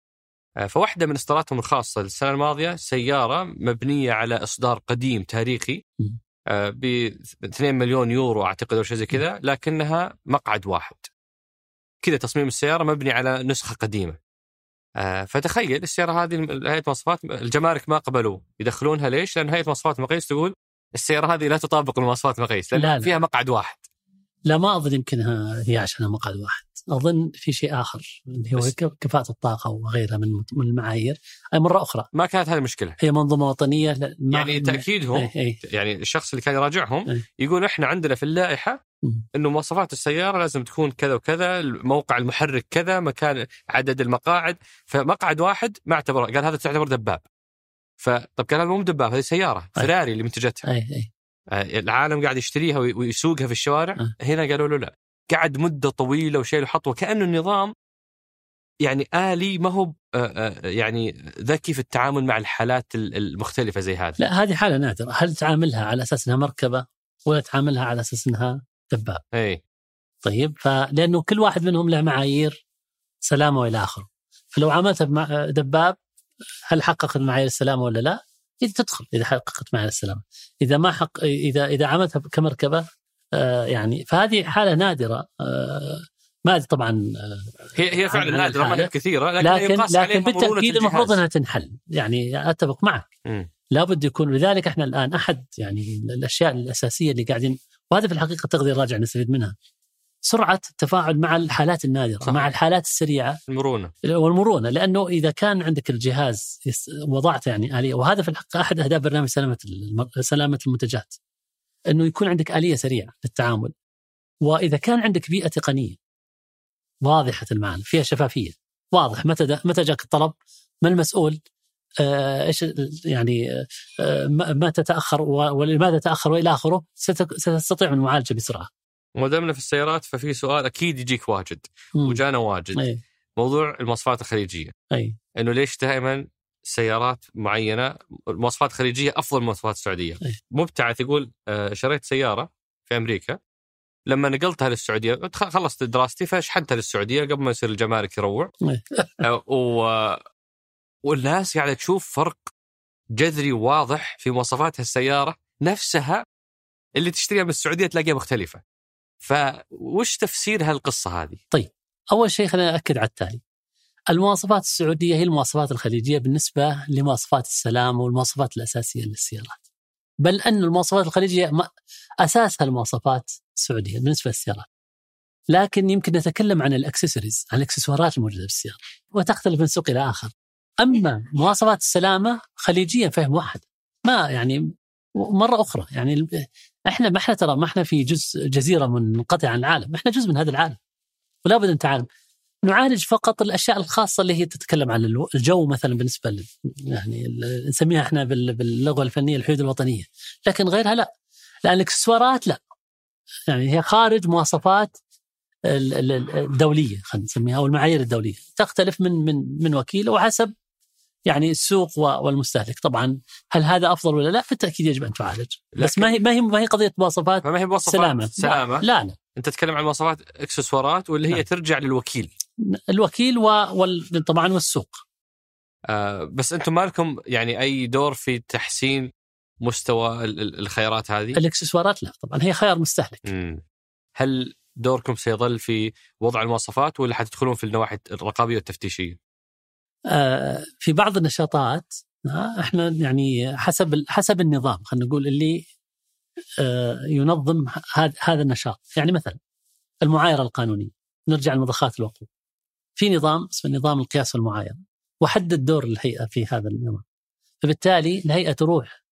آه، فواحدة من إصداراتهم الخاصة السنة الماضية سيارة مبنية على إصدار قديم تاريخي م. ب 2 مليون يورو أعتقد أو شيء زي كذا لكنها مقعد واحد. كذا تصميم السيارة مبني على نسخة قديمة. آه، فتخيل السيارة هذه هيئه مواصفات الجمارك ما قبلوا يدخلونها ليش؟ لأن هيئه مواصفات مقاييس تقول السيارة هذه لا تطابق المواصفات مقيس لأن لا، لا. فيها مقعد واحد. لا ما أظن يمكنها هي عشان مقعد واحد. أظن في شيء آخر اللي هو كفاءة الطاقة وغيرها من من المعايير. أي مرة أخرى. ما كانت هذه المشكلة هي منظومة وطنية يعني تأكيدهم اي اي يعني الشخص اللي كان يراجعهم إيه. يقول إحنا عندنا في اللائحة. إنه مواصفات السيارة لازم تكون كذا وكذا موقع المحرك كذا مكان عدد المقاعد. فمقعد واحد ما اعتبر قال هذا تعتبر دباب. فطب قال هذا مو دباب هذه سيارة. فراري اللي منتجتها اي اي آه، العالم قاعد يشتريها وي- ويسوقها في الشوارع. هنا قالوا له لا. قعد مدة طويلة وشيل وحط وكانه النظام يعني آلي ما هو آه، آه، يعني ذكي في التعامل مع الحالات ال- المختلفة زي هذه. لا هذه حالة نادرة. هل تعاملها على أساس إنها مركبة ولا تعاملها على أساس إنها دباب اي طيب فلانه كل واحد منهم له معايير سلامة وإلى آخره. فلو عملتها بمع- دباب هل حققت معايير السلامة ولا لا؟ إذا تدخل إذا حققت معايير السلامة. إذا ما حق اذا إذا عملتها كمركبة يعني فهذه حالة نادرة آه ما أدري طبعا آه هي هي فعلا عن نادرة ما هي. كثيرة لكن, لكن لكن بالتأكيد المفروض. انها تنحل يعني أتفق معك. لابد يكون لذلك إحنا الآن أحد يعني الأشياء الأساسية اللي قاعدين وهذا في الحقيقة تقدير راجع نستفيد منها سرعة التفاعل مع الحالات النادرة صحيح. مع الحالات السريعة المرونة والمرونة لأنه إذا كان عندك الجهاز وضعت يعني آلية وهذا في الحقيقة أحد أهداف برنامج سلامة سلامة المنتجات أنه يكون عندك آلية سريعة للتعامل وإذا كان عندك بيئة تقنية واضحة المعنى فيها شفافية واضح متى دا- متى جاك الطلب من المسؤول آه، إيش ال- يعني آه، ما ما تتأخر و- ولماذا تأخر وإلى آخره ستستطيع المعالجه بسرعة. وما دامنا في السيارات ففي سؤال أكيد يجيك واجد. وجانا واجد. اي موضوع المواصفات الخليجية. اي إنه ليش دائما سيارات معينة مواصفات خليجية أفضل من المواصفات السعودية أي. مبتعث يقول آه، شريت سيارة في أمريكا لما نقلتها للسعودية خلصت دراستي فشحنتها للسعودية قبل ما يصير الجمارك يروع أي. آه، و... والناس قاعدة تشوف فرق جذري واضح في مواصفات السيارة نفسها اللي تشتريها من السعودية تلاقيها مختلفة فوش تفسير هالقصة هذه؟ أول شيء خلينا نأكد على التالي. المواصفات السعودية هي المواصفات الخليجية بالنسبة لمواصفات السلام والمواصفات الأساسية للسيارات. بل أن المواصفات الخليجية ما- أساسها المواصفات السعودية بالنسبة للسيارات. لكن يمكن نتكلم عن الأكسسوارز، عن الأكسسوارات الموجودة في السياره، وتختلف من سوق إلى آخر. أما مواصفات السلامة خليجيا فهم واحد. ما يعني مرة أخرى يعني إحنا ما إحنا ترى ما إحنا في جزء جزيرة منقطعة عن العالم، إحنا جزء من هذا العالم. ولا بد أن تعلم نعالج فقط الأشياء الخاصة اللي هي تتكلم عن الجو مثلا بالنسبة لل يعني نسميها إحنا بال- باللغة الفنية الحدود الوطنية. لكن غيرها لا. لأن الاكسسوارات لا. يعني هي خارج مواصفات ال- ال- الدولية خلينا نسميها أو المعايير الدولية. تختلف من من من وكيل وحسب يعني السوق والمستهلك. طبعا هل هذا أفضل ولا لا؟ بالتاكيد يجب أن تعالج. بس ما هي ما هي ما هي قضية مواصفات فما هي مواصفات سلامة. سلامة. لا لا. أنت تتكلم عن مواصفات اكسسوارات واللي هي نعم. ترجع للوكيل. الوكيل و... وال... طبعا والسوق آه بس أنتم ما لكم يعني أي دور في تحسين مستوى ال- ال- الخيارات هذه؟ الإكسسوارات لا طبعا هي خيار مستهلك مم. هل دوركم سيظل في وضع المواصفات ولا حتدخلون في النواحي الرقابية والتفتيشية؟ آه، في بعض النشاطات إحنا يعني حسب حسب النظام خلينا نقول اللي آه، ينظم هذا النشاط يعني مثلا المعايرة القانونية نرجع لمضخات الوقود في نظام اسمه نظام القياس والمعايره وحدد دور الهيئة في هذا النظام. فبالتالي الهيئة تروح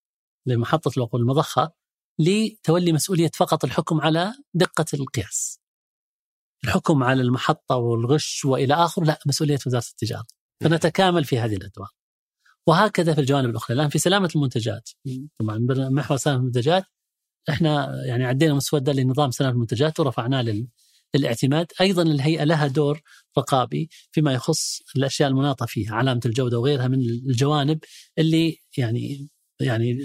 لمحطة الوقود المضخة لتولي مسؤولية فقط الحكم على دقة القياس. الحكم على المحطة والغش وإلى اخره لا مسؤولية وزارة التجارة. فنتكامل في هذه الأدوار. وهكذا في الجوانب الأخرى. الآن في سلامة المنتجات. طبعا محور سلامة المنتجات إحنا يعني عدينا مسودة لنظام سلامة المنتجات ورفعناه للاعتماد أيضا الهيئة لها دور رقابي فيما يخص الأشياء المناطة فيها علامة الجودة وغيرها من الجوانب اللي يعني يعني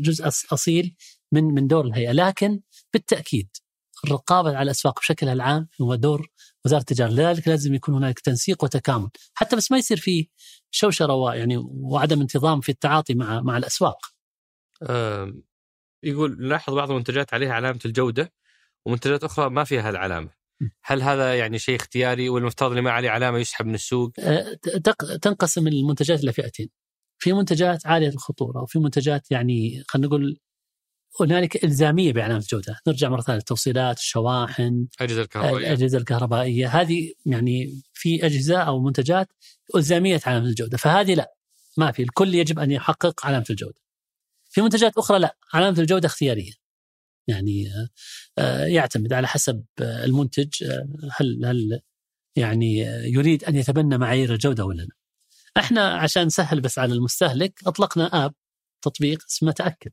جزء أص- أصيل من من دور الهيئة. لكن بالتأكيد الرقابة على الأسواق بشكلها العام هو دور وزارة التجارة. لذلك لازم يكون هناك تنسيق وتكامل. حتى بس ما يصير في شوشرة و- يعني وعدم انتظام في التعاطي مع مع الأسواق. آم، يقول نلاحظ بعض المنتجات عليها علامة الجودة ومنتجات أخرى ما فيها هالعلامه. هل هذا يعني شيء اختياري ولا المفترض اللي ما عليه علامة يسحب من السوق؟ تق- تنقسم المنتجات إلى فئتين. في منتجات عالية الخطورة وفي منتجات يعني خلينا نقول هنالك إلزامية بعلامه الجودة. نرجع مرة ثانية التوصيلات الشواحن أجهزة الكهربائية. الأجهزة الكهربائية. هذه يعني في أجهزة أو منتجات إلزامية علامة الجودة. فهذه لا ما في. الكل يجب أن يحقق علامة الجودة. في منتجات أخرى لا علامة الجودة اختيارية. يعني آه، يعتمد على حسب آه، المنتج آه، هل هل يعني يريد أن يتبنى معايير الجودة ولا لا. إحنا عشان نسهل بس على المستهلك أطلقنا آب تطبيق اسمه تأكد.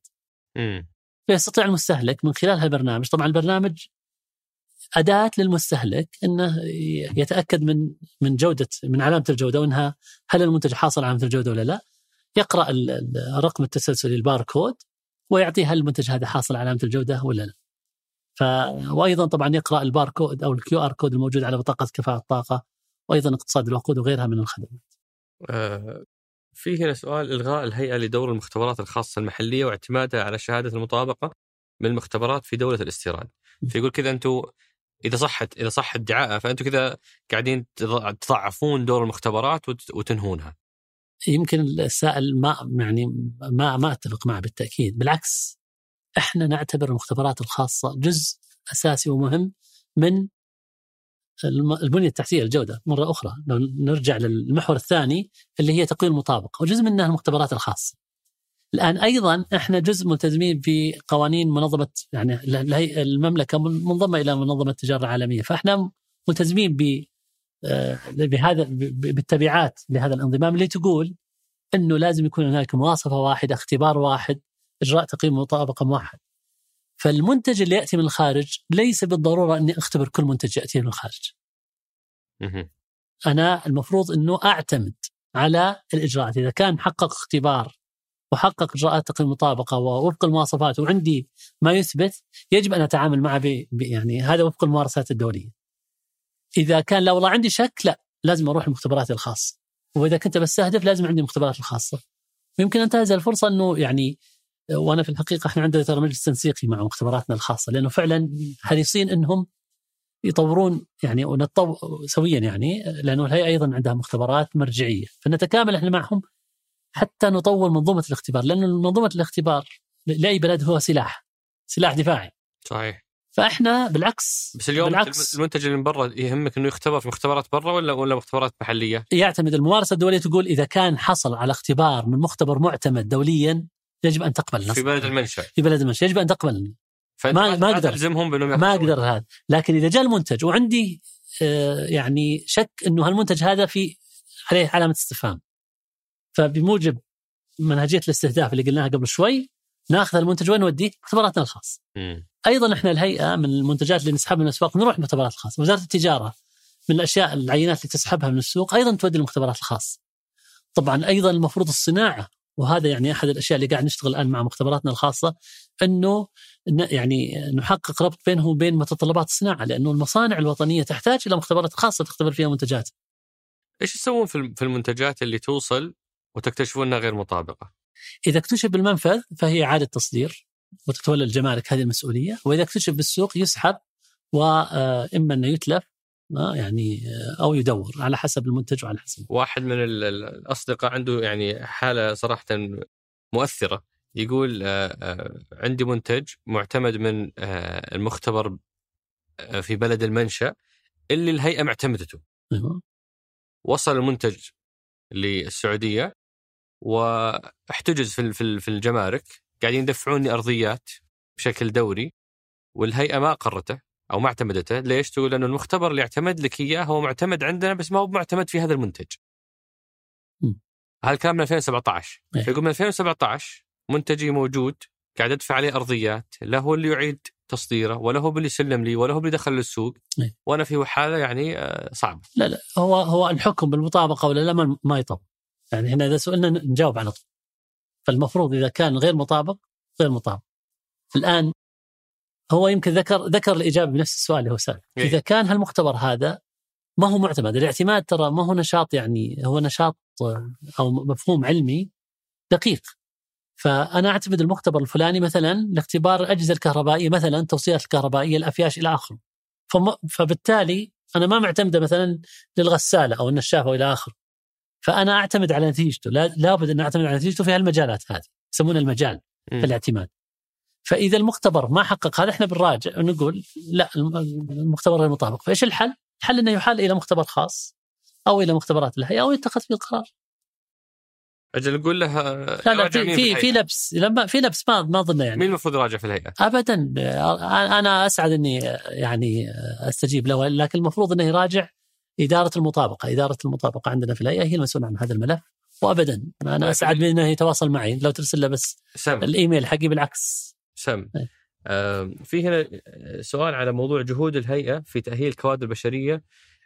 مم. فيستطيع المستهلك من خلال هالبرنامج طبعا البرنامج أداة للمستهلك أنه يتأكد من من جودة من علامة الجودة وأنها هل المنتج حاصل على علامة الجودة ولا لا. ال- الرقم التسلسلي الباركود ويعطيه هل المنتج هذا حاصل على علامة الجودة ولا لا ف وأيضا طبعا يقرأ الباركود أو ال QR code الموجود على بطاقة كفاءة الطاقة وأيضا اقتصاد الوقود وغيرها من الخدمات آه، في هنا سؤال إلغاء الهيئة لدور المختبرات الخاصة المحلية واعتمادها على شهادة المطابقة من المختبرات في دولة الاستيراد. فيقول كذا أنتم إذا صحت إذا صح ادعائها فأنتم كذا قاعدين تض- تضعفون دور المختبرات وت- وتنهونها. يمكن السائل ما يعني ما ما أتفق معه بالتأكيد. بالعكس إحنا نعتبر المختبرات الخاصة جزء أساسي ومهم من البنية التحتية الجوده مرة أخرى لو نرجع للمحور الثاني اللي هي تقويم المطابقة وجزء منها المختبرات الخاصة. الآن أيضا إحنا جزء ملتزمين بقوانين منظمة يعني المملكة منضمة إلى منظمة التجارة العالمية. فإحنا ملتزمين بهذا ب- ب- بالتبعات لهذا الانضمام اللي تقول إنه لازم يكون هناك مواصفة واحدة، اختبار واحد، إجراء تقييم مطابقه موحد. فالمنتج اللي يأتي من الخارج ليس بالضرورة إني أختبر كل منتج يأتي من الخارج. أنا المفروض إنه أعتمد على الإجراءات، إذا كان حقق اختبار وحقق إجراءات تقييم مطابقه ووفق المواصفات وعندي ما يثبت يجب أن أتعامل معه ب- يعني هذا وفق الممارسات الدولية. إذا كان لا والله عندي شك لا لازم أروح المختبرات الخاصة. وإذا كنت بستهدف لازم عندي المختبرات الخاصة. ويمكن انتهز الفرصة إنه يعني وأنا في الحقيقة إحنا عندنا ترى مجلس تنسيقي مع مختبراتنا الخاصة لأنه فعلا حريصين إنهم يطورون يعني ونتطور سويا يعني لأنه الهيئة أيضا عندها مختبرات مرجعية فنتكامل إحنا معهم حتى نطور منظومة الاختبار لأنه منظومة الاختبار لأي بلد هو سلاح سلاح دفاعي صحيح. فاحنا بالعكس بس اليوم بالعكس المنتج اللي من برا يهمك إنه يختبر في مختبرات برا ولا ولا مختبرات محلية؟ يعتمد الممارسه الدولية تقول إذا كان حصل على اختبار من مختبر معتمد دوليا يجب أن تقبل في. بلد المنشأ. في بلد المنشأ يجب أن تقبل ما- ما, ما ما. أقدر هذا لكن إذا جاء المنتج وعندي آه، يعني شك إنه هالمنتج هذا في عليه علامة استفهام فبموجب منهجية الاستهداف اللي قلناها قبل شوي ناخذ المنتج وين نوديه؟ مختبراتنا الخاص. مم. أيضا إحنا الهيئة من المنتجات اللي نسحبها من الاسواق نروح المختبرات الخاصه، وزارة التجارة من الأشياء العينات اللي تسحبها من السوق أيضا تودي المختبرات الخاصه. طبعا أيضا المفروض الصناعة وهذا يعني أحد الأشياء اللي قاعد نشتغل الآن مع مختبراتنا الخاصة إنه يعني نحقق ربط بينه وبين متطلبات الصناعة لأنه المصانع الوطنية تحتاج إلى مختبرات خاصة تختبر فيها منتجات. إيش تسوون في المنتجات اللي توصل وتكتشفون انها غير مطابقة؟ إذا اكتشف بالمنفذ فهي إعادة تصدير وتتولى الجمارك هذه المسؤولية وإذا اكتشف بالسوق يسحب واما أنه يتلف آه، يعني آه، أو يدور على حسب المنتج وعلى حسب واحد من ال- ال- الأصدقاء عنده يعني حالة صراحة مؤثرة يقول آه، آه، عندي منتج معتمد من آه، المختبر آه، في بلد المنشأ اللي الهيئة معتمدته أيوة. وصل المنتج للسعودية واحتجز في في ال- في الجمارك قاعدين يدفعون لي أرضيات بشكل دوري والهيئة ما أقرته أو ما اعتمدته، ليش؟ تقول لأنه المختبر اللي اعتمد لك إياه هو معتمد عندنا بس ما هو معتمد في هذا المنتج. هذا الكلام من 2017 إيه. فيقول من 2017 منتجي موجود قاعد أدفع عليه أرضيات لا هو اللي يعيد تصديره ولا هو اللي يسلم لي ولا هو اللي دخل للسوق إيه. وأنا في حالة يعني آه، صعبة. لا لا هو هو الحكم بالمطابقة ولا لا ما- ما يطبق يعني هنا إذا سئلنا نجاوب على طول. فالمفروض إذا كان غير مطابق غير مطابق. الآن هو يمكن ذكر ذكر الإجابة بنفس السؤال اللي هو سال إيه. إذا كان هالمختبر هذا ما هو معتمد. الاعتماد ترى ما هو نشاط يعني هو نشاط أو مفهوم علمي دقيق. فأنا اعتمد المختبر الفلاني مثلا لاختبار الأجهزة الكهربائية مثلا التوصيلات الكهربائية الأفياش إلى آخره. فم- فبالتالي أنا ما معتمدة مثلا للغسالة أو النشافة والى آخره. فأنا أعتمد على نتيجته لا لابد أن أعتمد على نتيجته في هالمجالات هذه يسمونها المجال. في الاعتماد فإذا المختبر ما حقق هذا إحنا بنراجع ونقول لا الم- المختبر غير مطابق فإيش الحل؟ الحل أنه يحال إلى مختبر خاص أو إلى مختبرات الهيئة أو يتخذ فيه القرار أجل نقول له آه، لا لا في في؟ في لبس لما في لبس ما ما اظن يعني مين المفروض يراجع في الهيئة؟ ابدا أنا أسعد أني يعني أستجيب له لكن المفروض أنه يراجع إدارة المطابقة، إدارة المطابقة عندنا في الهيئة هي المسؤولة عن هذا الملف. وابدا أنا أسعد من إنه يتواصل معي. لو ترسل له بس سم. الإيميل حقي بالعكس. سم. آم، في هنا سؤال على موضوع جهود الهيئة في تأهيل الكوادر البشريه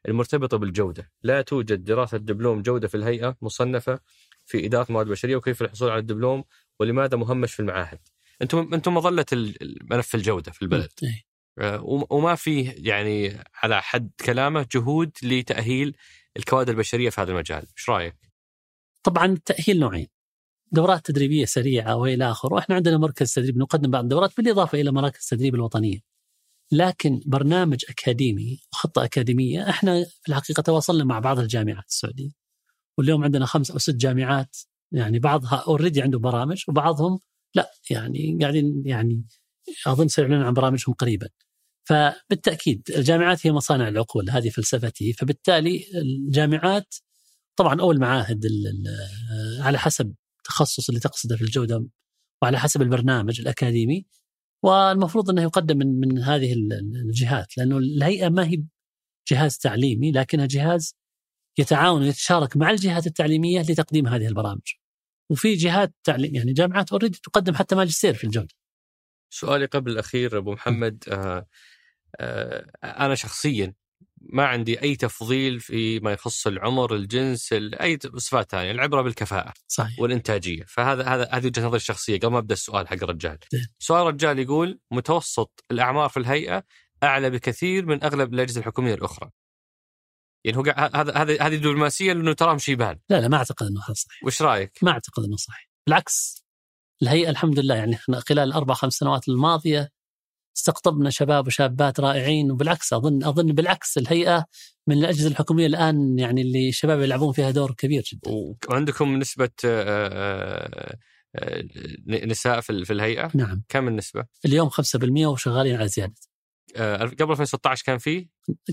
المرتبطة بالجودة، لا توجد دراسة دبلوم جودة في الهيئة مصنفة في إدارة الموارد البشريه وكيف الحصول على الدبلوم ولماذا مهمش في المعاهد؟ أنتم مظلة ال- ملف الجودة في البلد. إيه. آه، وما فيه يعني على حد كلامه جهود لتأهيل الكوادر البشرية في هذا المجال، إيش رأيك؟ طبعا التاهيل نوعين دورات تدريبية سريعة وإلى آخره، وإحنا عندنا مركز تدريب نقدم بعض الدورات بالإضافة إلى مراكز التدريب الوطنية. لكن برنامج أكاديمي وخطة أكاديمية إحنا في الحقيقة تواصلنا مع بعض الجامعات السعودية. واليوم عندنا خمس أو ست جامعات يعني بعضها اوريدي عنده برامج وبعضهم لا يعني قاعدين يعني أظن سيعلنون عن برامجهم قريبا. فبالتأكيد الجامعات هي مصانع العقول هذه فلسفتي فبالتالي الجامعات طبعا أو المعاهد ال- ال- على حسب التخصص اللي تقصده في الجودة وعلى حسب البرنامج الأكاديمي والمفروض إنه يقدم من من هذه ال- ال- الجهات لأنه الهيئة ما هي جهاز تعليمي لكنها جهاز يتعاون ويتشارك مع الجهات التعليمية لتقديم هذه البرامج. وفي جهات تعليم يعني جامعات اوريدي تقدم حتى ماجستير في الجودة. سؤالي قبل الأخير أبو محمد آه أنا شخصيا ما عندي أي تفضيل في ما يخص العمر، الجنس، ال- أي صفات ثانية، العبرة بالكفاءة صحيح. والإنتاجية، فهذا هذا هذه وجهة نظري الشخصية قبل ما أبدأ السؤال حق الرجال. زين. سؤال الرجال يقول متوسط الأعمار في الهيئة أعلى بكثير من أغلب الأجهزة الحكومية الأخرى. يعني هو هذا هذه هذه دبلوماسية لأنه تراهم شيبان، لا لا ما أعتقد إنه هذا صحيح. وش رأيك؟ ما أعتقد إنه صحيح. بالعكس الهيئة الحمد لله يعني إحنا خلال الاربع خمس سنوات الماضية استقطبنا شباب وشابات رائعين وبالعكس اظن أظن بالعكس الهيئة من الأجهزة الحكومية الآن يعني اللي الشباب يلعبون فيها دور كبير جدا. وعندكم نسبة آه، آه، آه، نساء في ال- في الهيئة؟ نعم كم النسبة؟ اليوم 5% وشغالين على زيادة. قبل 2016 كان فيه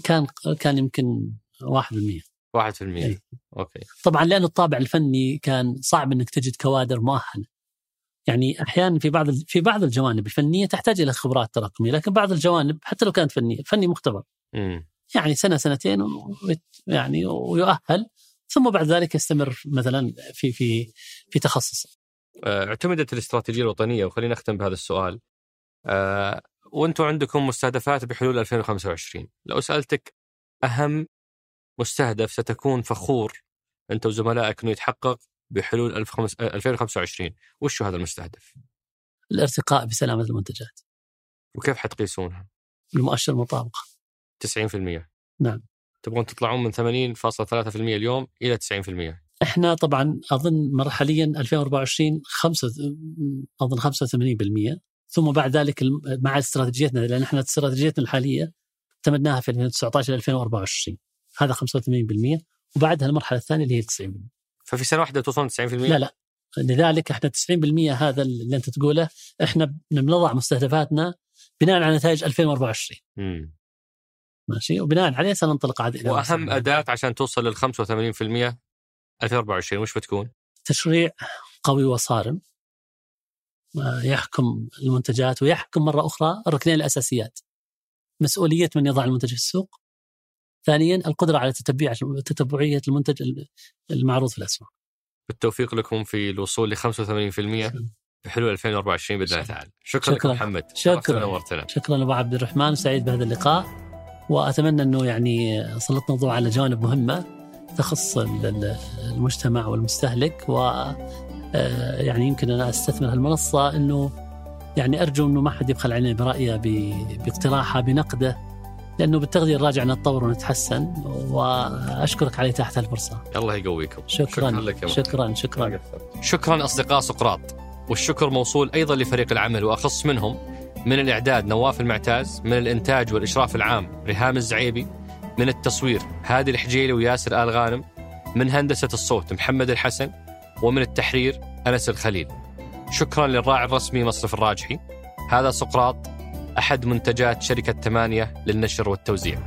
كان كان يمكن 1%. 1% أي. أوكي طبعا لأن الطابع الفني كان صعب إنك تجد كوادر مؤهلة. يعني أحيانا في بعض في بعض الجوانب الفنية تحتاج إلى خبرات تراكمية، لكن بعض الجوانب حتى لو كانت فنية، فني مختبر، يعني سنة سنتين يعني ويؤهل ثم بعد ذلك يستمر مثلا في في في تخصصه. آه، اعتمدت الاستراتيجية الوطنية وخلينا نختم بهذا السؤال. آه، وأنتم عندكم مستهدفات بحلول 2025 لو سألتك أهم مستهدف ستكون فخور أنت وزملائك إنه يتحقق بحلول 2005 آه، 2025 وش هو هذا المستهدف؟ الارتقاء بسلامة المنتجات. وكيف حتقيسونها؟ بالمؤشر المطابقه. 90% نعم. تبغون تطلعون من 80.3% اليوم إلى 90% إحنا طبعا أظن مرحليا 2024 خمسة أظن 85% ثم بعد ذلك مع استراتيجيتنا لأن إحنا استراتيجيتنا الحالية اعتمدناها في 2019 2024 هذا 85% وبعدها المرحلة الثانية اللي هي 90% ففي سنة واحدة توصلون 90% لا لا. لذلك إحنا 90% هذا اللي أنت تقوله إحنا بنضع مستهدفاتنا بناء على نتائج 2024 مم. ماشي؟ وبناء عليه سننطلق عاد وأهم أداة عشان توصل لل 85% 2024 وش بتكون؟ تشريع قوي وصارم آه، يحكم المنتجات ويحكم مرة أخرى الركنين الأساسيات. مسؤولية من يضع المنتج في السوق ثانيا القدرة على تتبع تتبعية المنتج المعروض في الأسواق. بالتوفيق لكم في الوصول ل 85% في حلول 2024 بإذن الله تعالى. شكرا, لك شكراً. محمد. شكراً. ونورتنا شكرا أبو عبد الرحمن. سعيد بهذا اللقاء. وأتمنى أنه يعني سلطنا الضوء على جوانب مهمة تخص ال- ال- المجتمع والمستهلك. و آه، يعني يمكن أنا أستثمر هالمنصة. أنه يعني أرجو أنه ما حد يبخل علينا برأيه ب- باقتراحه بنقده. لأنه بالتغذية الراجع نتطور ونتحسن وأشكرك على إتاحة الفرصة الله يقويكم. شكرا لك يا شكرا شكرا. شكرا أصدقاء سقراط. والشكر موصول أيضا لفريق العمل وأخص منهم من الإعداد نواف المعتاز من الإنتاج والإشراف العام ريهام الزعيبي من التصوير هادي الحجيلي وياسر آل غانم من هندسة الصوت محمد الحسن ومن التحرير أنس الخليل. شكرا للراعي الرسمي مصرف الراجحي. هذا سقراط أحد منتجات شركة ثمانية للنشر والتوزيع.